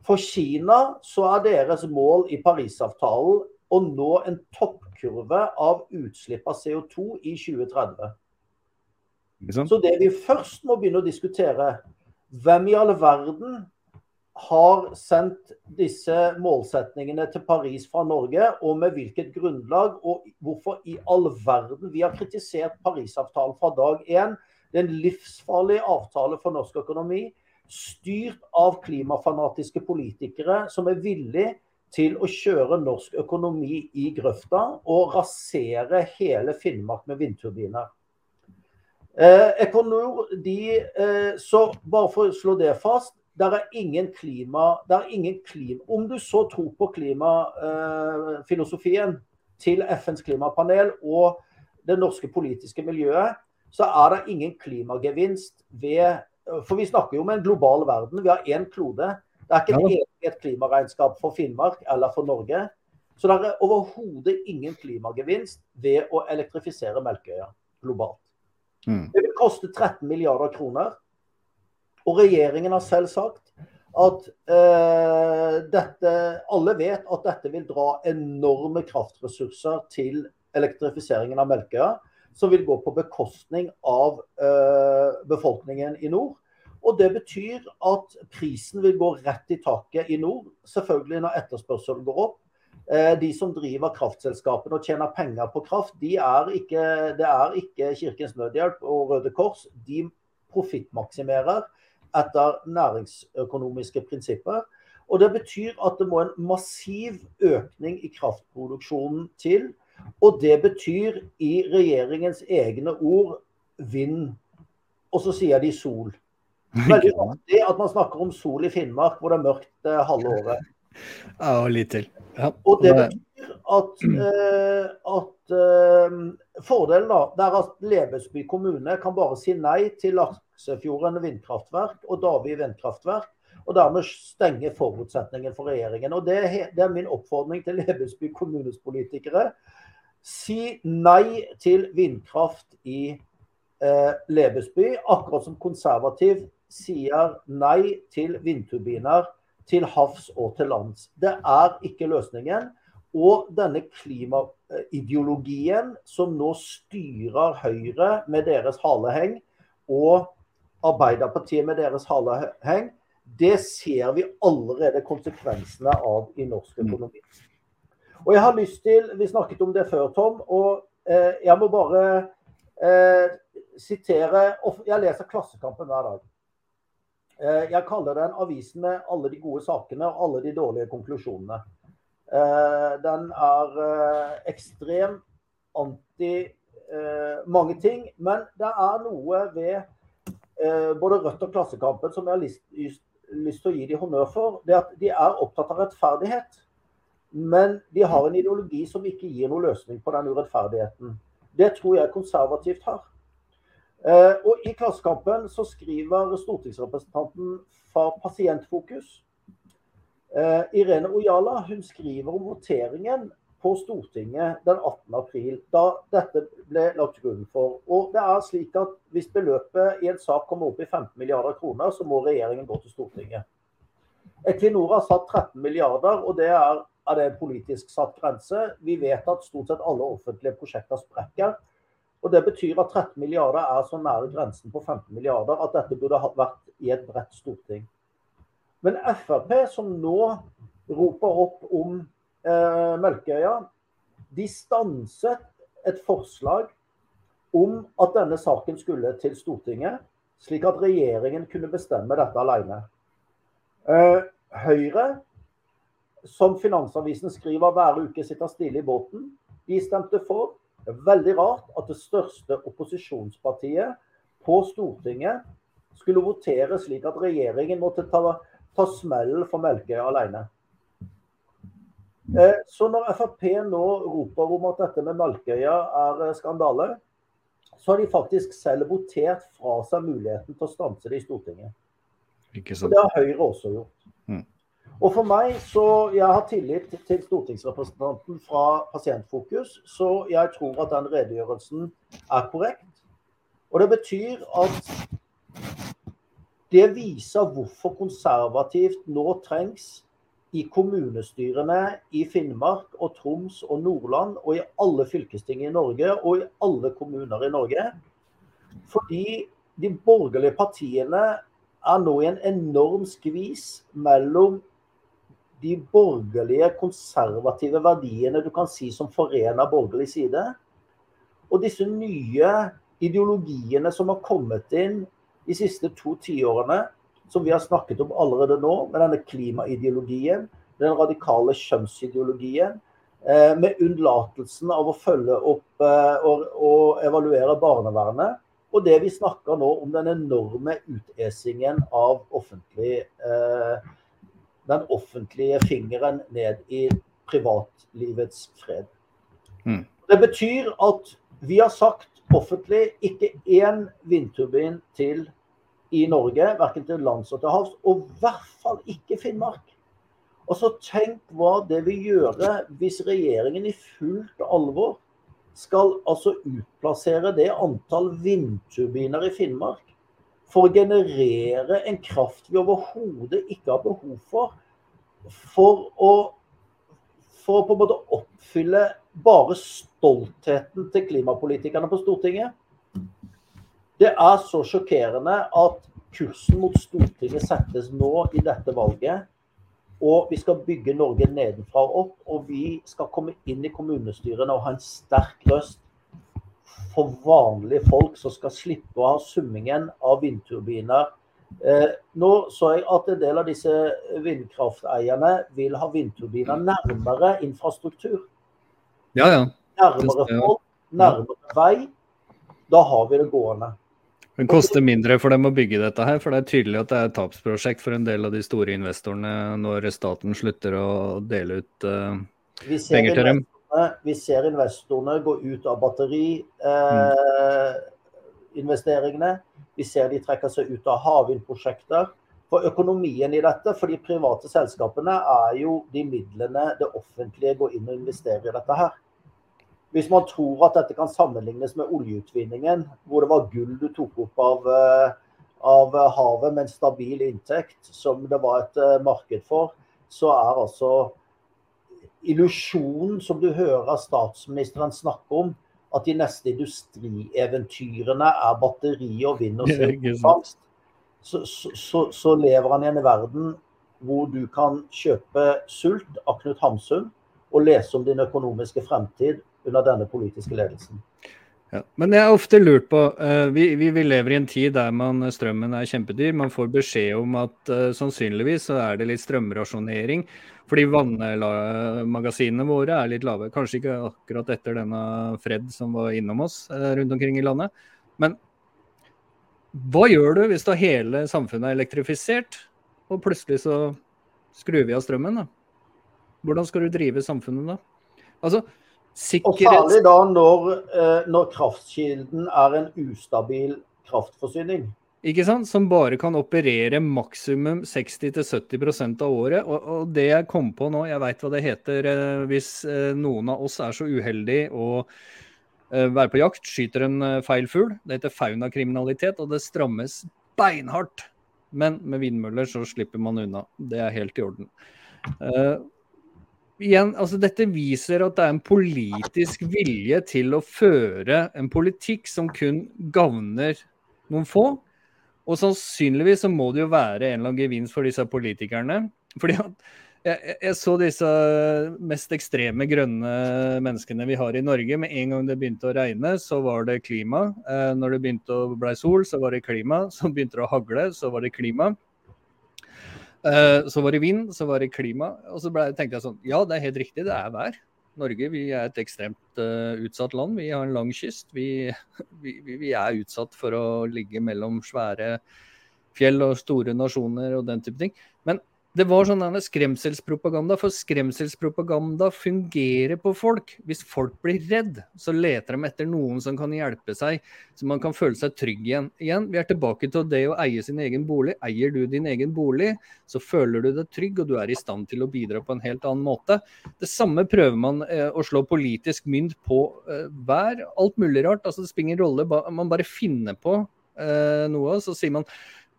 For Kina så er deres mål i Parisavtalen å nå en toppkurve av utslipp av CO2 i 2030. Så det vi først må begynne å diskutere, hvem i all verden har sendt disse målsetningene til Paris fra Norge, og med hvilket grunnlag, og hvorfor i all verden vi har kritisert Parisavtalen fra dag én. Det er en livsfarlig avtale for norsk økonomi, styrt av klimafanatiske politikere som er villige til å kjøre norsk økonomi i grøfta og rasere hele Finnmark med vindturbiner. Eh, Econor, de, eh, så bare for å slå det fast, det er ingen klima, der er ingen klima Om du så tror på klimafilosofien til FNs klimapanel og det norske politiske miljøet, så er det ingen klimagevinst ved For vi snakker jo om en global verden. Vi har én klode. Det er ikke et klimaregnskap for Finnmark eller for Norge. Så det er overhodet ingen klimagevinst ved å elektrifisere Melkøya globalt. Mm. Det vil koste 13 milliarder kroner. Og regjeringen har selv sagt at eh, dette, alle vet at dette vil dra enorme kraftressurser til elektrifiseringen av Melkøya, som vil gå på bekostning av eh, befolkningen i nord. Og Det betyr at prisen vil gå rett i taket i nord, selvfølgelig når etterspørselen går opp. Eh, de som driver kraftselskapene og tjener penger på kraft, de er ikke, det er ikke Kirkens Nødhjelp og Røde Kors. De profittmaksimerer etter næringsøkonomiske prinsipper. Og Det betyr at det må en massiv økning i kraftproduksjonen til. Og det betyr i regjeringens egne ord vind. Og så sier de sol. Veldig vanlig at man snakker om sol i Finnmark hvor det er mørkt eh, halve året. Ja, og litt til. Ja. Og det betyr at, eh, at eh, fordelen da, det er at Lebesby kommune kan bare si nei til Laksefjorden vindkraftverk og Davi vindkraftverk. Og dermed stenge forutsetningen for regjeringen. Og det, det er min oppfordring til Lebesby kommunes politikere. Si nei til vindkraft i eh, Lebesby, akkurat som konservativ sier nei til vindturbiner til havs og til lands. Det er ikke løsningen. Og denne klimaideologien som nå styrer Høyre med deres haleheng, og Arbeiderpartiet med deres haleheng, det ser vi allerede konsekvensene av i norsk mm. økonomi. Og jeg har lyst til, Vi snakket om det før, Tom. og eh, Jeg må bare eh, sitere Jeg leser Klassekampen hver dag. Eh, jeg kaller den avisen med alle de gode sakene og alle de dårlige konklusjonene. Eh, den er ekstrem anti mange ting, men det er noe ved både Rødt og Klassekampen som jeg har lyst, lyst til å gi dem honnør for. Det at de er opptatt av rettferdighet. Men de har en ideologi som ikke gir noen løsning på den urettferdigheten. Det tror jeg konservativt har. Eh, og I Klassekampen så skriver stortingsrepresentanten fra Pasientfokus, eh, Irene Ojala, hun skriver om voteringen på Stortinget den 18. april, da dette ble lagt til grunn for. Og det er slik at Hvis beløpet i en sak kommer opp i 15 milliarder kroner, så må regjeringen gå til Stortinget. Equinor har satt 13 milliarder, og det er, er det en politisk satt grense. Vi vet at stort sett alle offentlige prosjekter sprekker. Og Det betyr at 13 milliarder er så nære grensen på 15 milliarder at dette burde vært i et bredt storting. Men Frp, som nå roper opp om eh, Melkøya, de stanset et forslag om at denne saken skulle til Stortinget, slik at regjeringen kunne bestemme dette alene. Eh, Høyre, som Finansavisen skriver hver uke sitter stille i båten, de stemte for. Det er veldig rart at det største opposisjonspartiet på Stortinget skulle votere slik at regjeringen måtte ta, ta smellen for Melkøya alene. Eh, så når Frp nå roper om at dette med Melkøya er eh, skandale, så har de faktisk selv votert fra seg muligheten til å stanse det i Stortinget. Og det har Høyre også gjort. Mm. Og for meg, så Jeg har tillit til stortingsrepresentanten fra Pasientfokus, så jeg tror at den redegjørelsen er korrekt. Og det betyr at det viser hvorfor konservativt nå trengs i kommunestyrene i Finnmark og Troms og Nordland og i alle fylkesting i Norge og i alle kommuner i Norge. Fordi de borgerlige partiene er nå i en enorm skvis mellom de borgerlige, konservative verdiene du kan si som forener borgerlig side. Og disse nye ideologiene som har kommet inn de siste to tiårene, som vi har snakket om allerede nå, med denne klimaideologien, den radikale kjønnsideologien, eh, med unnlatelsen av å følge opp eh, og, og evaluere barnevernet. Og det vi snakker nå om den enorme utesingen av offentlig eh, den offentlige fingeren ned i privatlivets fred. Mm. Det betyr at vi har sagt offentlig ikke én vindturbin til i Norge, verken til lands og til havs, og i hvert fall ikke Finnmark. Og så tenk hva det vil gjøre hvis regjeringen i fullt alvor skal altså utplassere det antall vindturbiner i Finnmark for å generere en kraft vi overhodet ikke har behov for, for å, for å på en måte oppfylle bare stoltheten til klimapolitikerne på Stortinget. Det er så sjokkerende at kursen mot Stortinget settes nå i dette valget. Og vi skal bygge Norge nedenfra og opp. Og vi skal komme inn i kommunestyrene og ha en sterk røst for vanlige folk som skal slippe å ha summingen av vindturbiner. Eh, nå så jeg at en del av disse vindkrafteierne vil ha vindturbiner nærmere infrastruktur. Ja, ja. nærmere folk, nærmere vei, da har vi det gående. Det koster mindre for dem å bygge dette her, for det er tydelig at det er et tapsprosjekt for en del av de store investorene når staten slutter å dele ut uh, penger til dem. Vi ser investorene gå ut av batteriinvesteringene. Eh, vi ser de trekker seg ut av havvindprosjekter. For økonomien i dette, for de private selskapene, er jo de midlene det offentlige går inn og investerer i dette her. Hvis man tror at dette kan sammenlignes med oljeutvinningen, hvor det var gull du tok opp av, eh, av havet med en stabil inntekt, som det var et eh, marked for, så er altså illusjonen som du hører statsministeren snakke om, at de neste industrieventyrene er batteri og vind og CO2-fangst, så, så, så, lever han i en verden hvor du kan kjøpe sult av Knut Hamsun og lese om din økonomiske fremtid under denne politiske ledelsen. Ja, men jeg har ofte lurt på uh, vi, vi, lever i en tid der man, strømmen er kjempedyr. Man får beskjed om at uh, sannsynligvis så er det litt strømrasjonering fordi vannmagasinene våre er litt lave. Kanskje ikke akkurat etter denne Fred som var innom oss uh, rundt omkring i landet. Men hva gjør du hvis da hele samfunnet er elektrifisert, og plutselig så skrur vi av strømmen? da? Hvordan skal du drive samfunnet da? Altså, Sikkerhets... Og særlig da når, eh, når kraftkilden er en ustabil kraftforsyning. Ikke sant? Som bare kan operere maksimum 60-70% av året. Og, og, det jeg kom på nå, jeg veit hva det heter eh, hvis eh, noen av oss er så uheldig å være på jakt, skyter en feil fugl. Det heter faunakriminalitet, og det strammes beinhardt. Men med vindmøller så slipper man unna. Det er helt i orden igjen, altså dette viser at det er en politisk vilje til å føre en politikk som kun gagner noen få. Og sannsynligvis så må det jo være en eller annen gevinst for disse politikerne. Fordi jeg, jeg, så disse mest ekstreme grønne menneskene vi har i Norge. Med en gang det begynte å regne, så var det klima. Eh, når det begynte å bli sol, så var det klima. Så begynte det å hagle, så var det klima. Uh, så var det vind, så var det klima. Og så ble, tenkte jeg sånn Ja, det er helt riktig, det er vær. Norge vi er et ekstremt uh, utsatt land. Vi har en lang kyst. Vi, vi, vi, er utsatt for å ligge mellom svære fjell og store nasjoner og den type ting. Men det var sånn skremselspropaganda, for skremselspropaganda fungerer på folk. Hvis folk blir redd, så leter de etter noen som kan hjelpe seg, så man kan føle seg trygg igjen. Igjen, Vi er tilbake til det å eie sin egen bolig. Eier du din egen bolig, så føler du deg trygg, og du er i stand til å bidra på en helt annen måte. Det samme prøver man eh, å slå politisk mynt på eh, hver. Alt mulig rart. altså Det spiller ingen rolle. Man bare finner på eh, noe, så sier man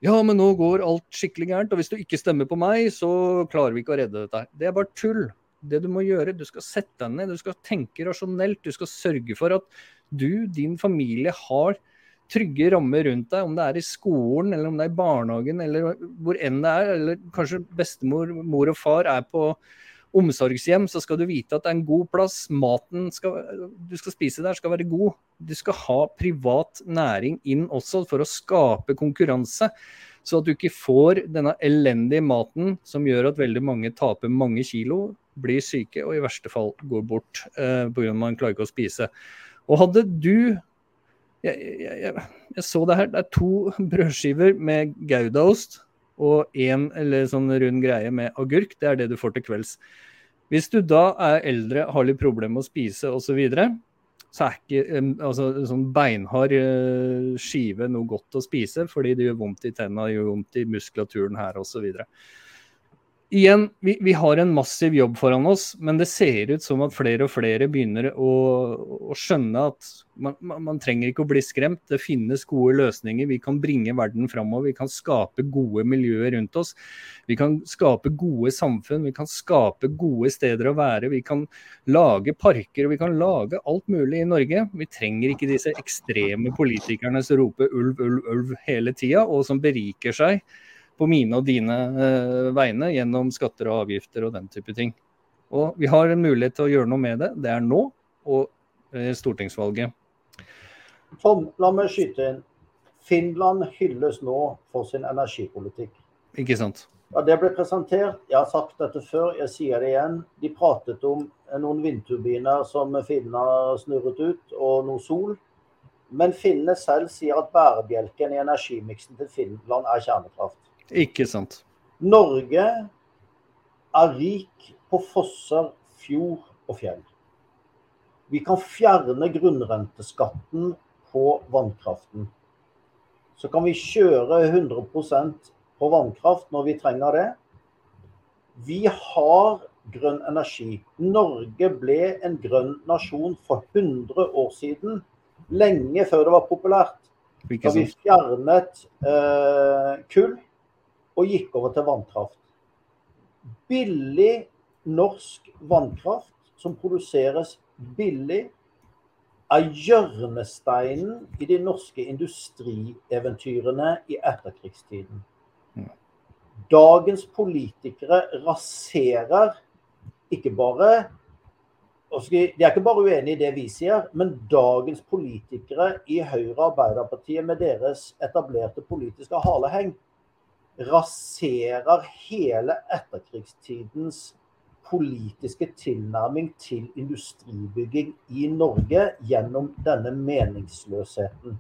ja, men nå går alt skikkelig gærent, og hvis du ikke stemmer på meg, så klarer vi ikke å redde dette. Det er bare tull. Det du må gjøre, du skal sette deg ned, du skal tenke rasjonelt. Du skal sørge for at du, din familie, har trygge rammer rundt deg. Om det er i skolen, eller om det er i barnehagen, eller hvor enn det er. Eller kanskje bestemor, mor og far er på omsorgshjem, så skal du vite at det er en god plass. Maten skal, du skal spise der skal være god. Du skal ha privat næring inn også for å skape konkurranse. Så at du ikke får denne elendige maten som gjør at veldig mange taper mange kilo, blir syke og i verste fall går bort eh, pga. at man klarer ikke å spise. Og hadde du jeg, jeg, jeg, jeg, så det her. Det er to brødskiver med goudaost og én eller sånn rund greie med agurk. Det er det du får til kvelds. Hvis du da er eldre, har litt problemer med å spise osv., så, videre, så er ikke altså, sånn beinhard eh, skive noe godt å spise, fordi det gjør vondt i tenna, gjør vondt i muskulaturen her osv igjen, vi, vi, har en massiv jobb foran oss, men det ser ut som at flere og flere begynner å, å skjønne at man, man, trenger ikke å bli skremt. Det finnes gode løsninger. Vi kan bringe verden framover. Vi kan skape gode miljøer rundt oss. Vi kan skape gode samfunn. Vi kan skape gode steder å være. Vi kan lage parker og vi kan lage alt mulig i Norge. Vi trenger ikke disse ekstreme politikerne som roper ulv, ulv, ulv hele tida, og som beriker seg på mine og dine eh, vegne gjennom skatter og avgifter og den type ting. Og vi har en mulighet til å gjøre noe med det. Det er nå og eh, stortingsvalget. Tom, la meg skyte inn. Finland hylles nå for sin energipolitikk. Ikke sant. Ja, det ble presentert, jeg har sagt dette før, jeg sier det igjen, de pratet om noen vindturbiner som finnene snurret ut, og noe sol. Men finnene selv sier at bærebjelken i energimiksen til Finland er kjernekraft. Ikke sant. Norge er rik på fosser, fjord og fjell. Vi kan fjerne grunnrenteskatten på vannkraften. Så kan vi kjøre 100% på vannkraft når vi trenger det. Vi har grønn energi. Norge ble en grønn nasjon for 100 år siden. Lenge før det var populært. Da vi fjernet eh, kull og gikk over til vannkraft. Billig norsk vannkraft som produseres billig, er hjørnesteinen i de norske industrieventyrene i etterkrigstiden. Dagens politikere raserer ikke bare De er ikke bare uenig i det vi sier, men dagens politikere i Høyre og Arbeiderpartiet med deres etablerte politiske haleheng raserer hele etterkrigstidens politiske tilnærming til industribygging i Norge gjennom denne meningsløsheten.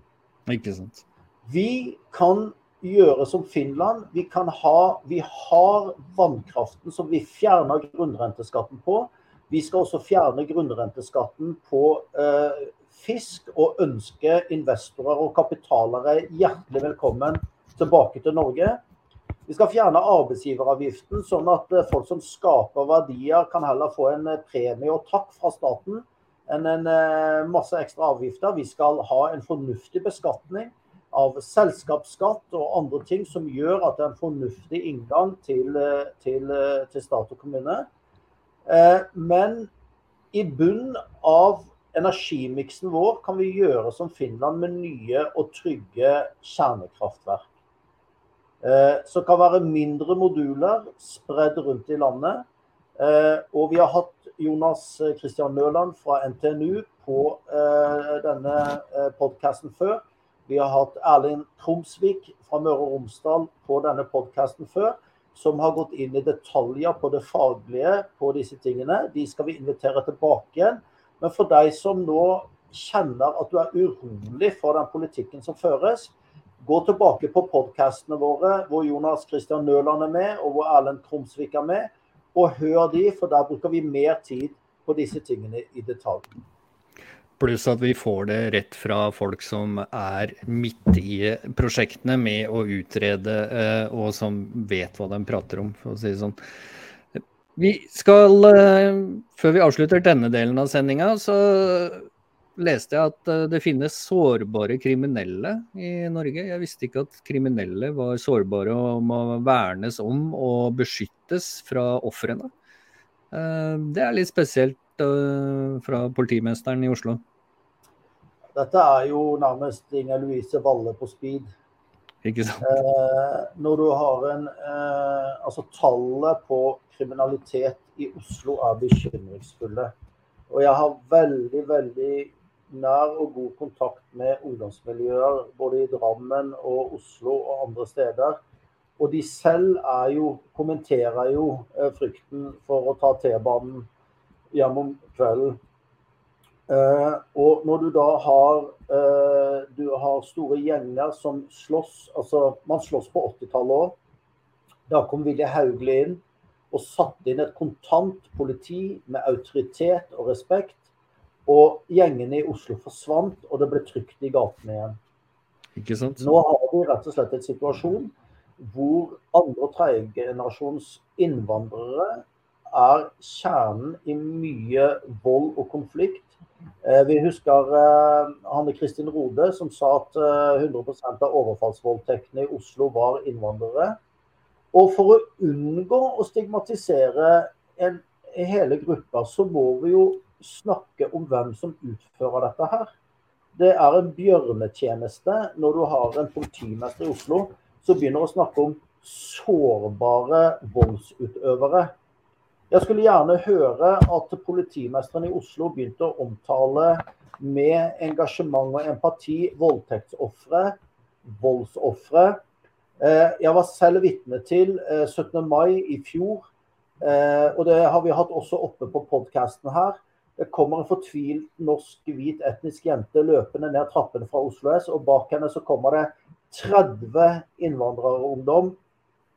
Ikke sant. Vi kan gjøre som Finland. Vi, ha, vi har vannkraften som vi fjerner grunnrenteskatten på. Vi skal også fjerne grunnrenteskatten på eh, fisk og ønske investorer og kapitalere hjertelig velkommen tilbake til Norge. Vi skal fjerne arbeidsgiveravgiften, sånn at eh, folk som skaper verdier, kan heller få en eh, premie og takk fra staten enn en eh, masse ekstra avgifter. Vi skal ha en fornuftig beskatning av selskapsskatt og andre ting som gjør at det er en fornuftig inngang til, til, til stat og kommune. Men i bunnen av energimiksen vår kan vi gjøre som Finland med nye og trygge kjernekraftverk. Eh, som kan være mindre moduler spredd rundt i landet. Eh, og vi har hatt Jonas Christian Nøland fra NTNU på denne podkasten før. Vi har hatt Erling Tromsvik fra Møre og Romsdal på denne podkasten før, som har gått inn i detaljer på det faglige på disse tingene. De skal vi invitere tilbake igjen. Men for deg som nå kjenner at du er urolig for den politikken som føres, gå tilbake på podkastene våre hvor Jonas Christian Nøland er med, og hvor Erlend Krumsvik er med. Og hør de, for der bruker vi mer tid på disse tingene i detalj. Pluss at vi får det rett fra folk som er midt i prosjektene med å utrede, eh, og som vet hva de prater om, for å si det sånn. Vi skal, eh, før vi avslutter denne delen av sendinga, så leste jeg at eh, det finnes sårbare kriminelle i Norge. Jeg visste ikke at kriminelle var sårbare og må vernes om og beskyttes fra ofrene. Det er litt spesielt fra politimesteren i Oslo. Dette er jo nærmest Inger Louise Valle på speed. Ikke sant? Eh, når du har en eh, Altså, tallet på kriminalitet i Oslo er bekymringsfulle. Og jeg har veldig, veldig nær og god kontakt med ungdomsmiljøer både i Drammen og Oslo og andre steder. Og de selv er jo, kommenterer jo eh, frykten for å ta T-banen hjem om kvelden. Eh, og når du da har, eh, du har store gjenger som slåss altså Man slåss på 80-tallet òg. Da kom Vilje Hauglie inn og satte inn et kontant politi med autoritet og respekt. Og gjengene i Oslo forsvant, og det ble trygt i gatene igjen. Ikke sant? Nå har vi rett og slett en situasjon hvor andre- og tredjegenerasjons innvandrere er kjernen i mye vold og konflikt Eh, vi husker eh, Hanne Kristin Rode som sa at 100 eh, av overfallsvoldtektene i Oslo var innvandrere. Og for å unngå å stigmatisere en, hele gruppa, så må vi jo snakke om hvem som utfører dette her. Det er en bjørnetjeneste når du har en politimester i Oslo som begynner å snakke om sårbare voldsutøvere. Jeg skulle gjerne høre at politimesteren i Oslo begynte å omtale med engasjement og empati voldtektsofre, voldsofre, Eh, jeg var selv vitne til 17. Eh, mai i fjor, eh, og det har vi hatt også oppe på podkasten her. Det kommer en fortvilt norsk hvit etnisk jente løpende ned trappene fra Oslo S, og bak henne så kommer det 30 innvandrerungdom.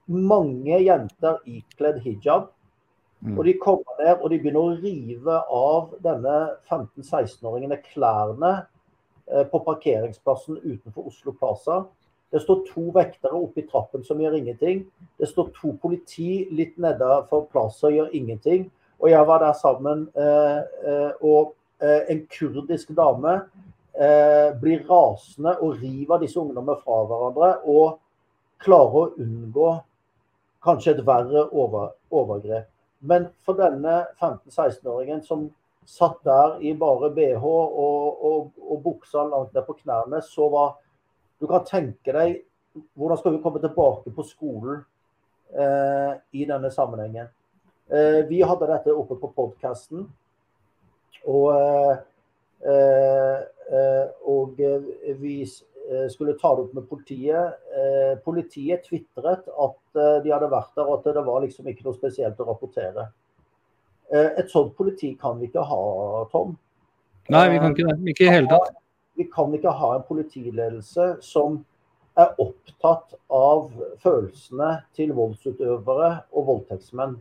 Mange jenter ikledd hijab. Mm. Og De kommer ned og de begynner å rive av denne 15-16-åringene klærne på parkeringsplassen utenfor Oslo Plaza. Det står to vektere oppe i trappen som gjør ingenting. Det står to politi litt nedenfor plassen og gjør ingenting. Og jeg var der sammen, eh, eh, og eh, en kurdisk dame blir rasende og river disse ungdommene fra hverandre. Og klarer å unngå kanskje et verre over, overgrep. Men for denne 15-16-åringen som satt der i bare bh og, og, og buksa langt ned på knærne, så var du kan tenke deg hvordan skal vi komme tilbake på skolen eh, i denne sammenhengen. Eh, vi hadde dette oppe på podkasten. Og, eh, eh og vi skulle ta det opp med politiet. Politiet tvitret at de hadde vært der, og at det var liksom ikke noe spesielt å rapportere. Et sånt politi kan vi ikke ha, Tom. Nei, vi kan ikke det. Ikke i hele tatt. Vi kan ikke ha en politiledelse som er opptatt av følelsene til voldsutøvere og voldtektsmenn.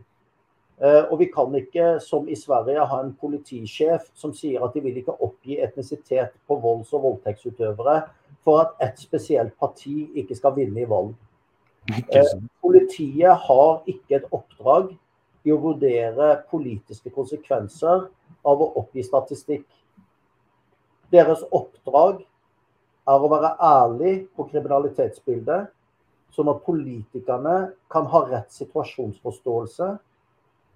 Eh, og vi kan ikke, som i Sverige, ha en politisjef som sier at de vil ikke oppgi etnisitet på volds- og voldtektsutøvere for at et spesielt parti ikke skal vinne i valg. Eh, politiet har ikke et oppdrag i å vurdere politiske konsekvenser av å oppgi statistikk. Deres oppdrag er å være ærlig på kriminalitetsbildet, sånn at politikerne kan ha rett situasjonsforståelse,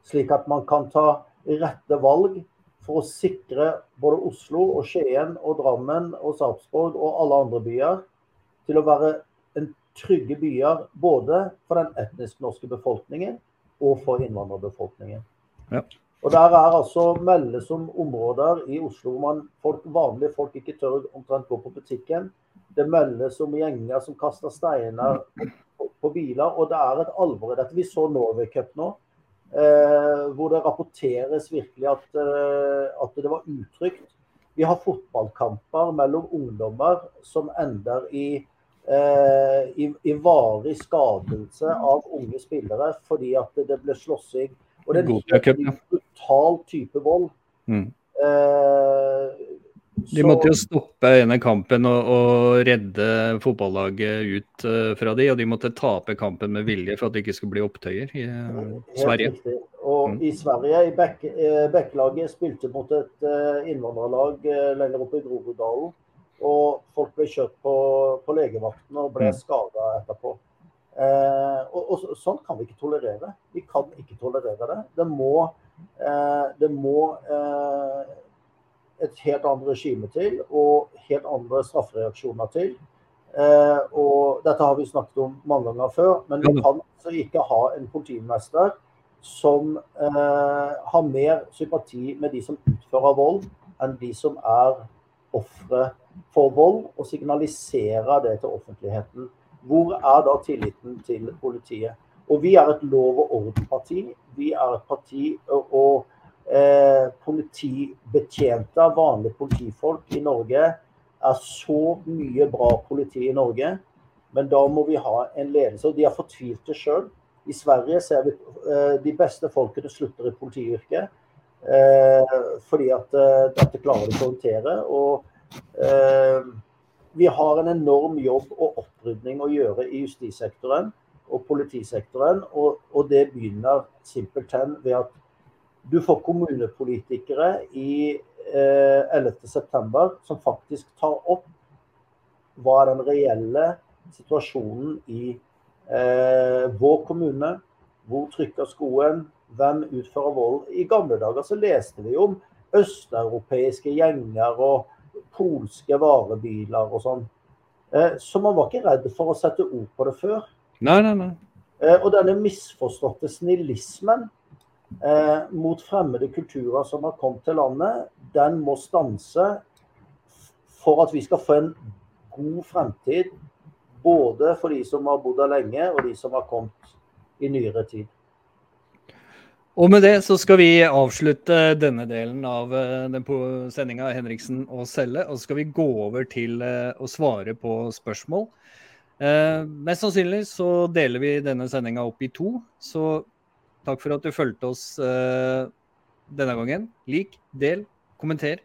slik at man kan ta rette valg for å sikre både Oslo og Skien og Drammen og Sarpsborg og alle andre byer til å være en trygge byer både for den etnisk norske befolkningen og for innvandrerbefolkningen. Ja. Og Der er altså meldes om områder i Oslo hvor man, folk, vanlige folk ikke tør omtrent gå på butikken. Det meldes om gjenger som kaster steiner på, biler. Og det er et alvor i dette. Vi så Norway Cup nå, hvor det rapporteres virkelig at, eh, at, det var utrygt. Vi har fotballkamper mellom ungdommer som ender i, eh, i, i varig skadelse av unge spillere fordi at det ble slåssing. Og det er en brutal type vold. Mm. Eh, de måtte jo stoppe denne kampen og, og redde fotballaget ut uh, fra de, og de måtte tape kampen med vilje for at det ikke skulle bli opptøyer i uh, Sverige. Riktig. Og mm. i Sverige, i Bekkelaget, spilte mot et uh, innvandrerlag lenger oppe i Groruddalen. Og folk ble kjørt på, på legevakten og ble mm. skada etterpå. Eh, og, og, Sånn kan vi ikke tolerere. Vi kan ikke tolerere det. Det må, eh, det må eh, et helt annet regime til, og helt andre straffereaksjoner til. Eh, og Dette har vi snakket om mange ganger før, men vi kan altså ikke ha en politimester som eh, har mer sympati med de som utfører vold, enn de som er ofre for vold, og signaliserer det til offentligheten. Hvor er da tilliten til politiet? Og vi er et lov- og orden-parti. Vi er et parti og eh, politibetjente vanlige politifolk i Norge er så mye bra politi i Norge. Men da må vi ha en ledelse. Og de er fortvilte sjøl. I Sverige ser vi eh, de beste folkene slutter i politiyrket. Eh, fordi at eh, dette klarer de å håndtere. Og vi har en enorm jobb og opprydning å gjøre i justissektoren og politisektoren. Og, og det begynner simpelthen ved at du får kommunepolitikere i eh, 11.9 som faktisk tar opp hva er den reelle situasjonen i eh, vår kommune. Hvor trykker skoen? Hvem utfører vold? I gamle dager så leste vi om østeuropeiske gjenger og polske varebiler og sånn. Eh, så man var ikke redd for å sette ord på det før. Nei, nei, nei. Eh, og denne misforståtte snillismen eh, mot fremmede kulturer som har kommet til landet, den må stanse for at vi skal få en god fremtid Både for de som har bodd her lenge, og de som har kommet i nyere tid. Og med det så skal vi avslutte denne delen av eh, sendinga Henriksen og Selle. Og så skal vi gå over til eh, å svare på spørsmål. Eh, mest sannsynlig så deler vi denne sendinga opp i to. Så takk for at du fulgte oss uh, denne gangen. Lik, del, kommenter.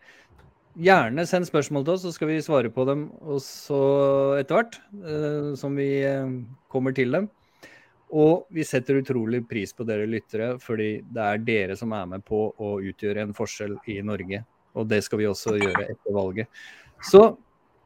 Gjerne send spørsmål til oss, så skal vi svare på dem også etter hvert uh, som vi eh, kommer til dem. Og vi setter utrolig pris på dere lyttere, fordi det er dere som er med på å utgjøre en forskjell i Norge. Og det skal vi også gjøre etter valget. Så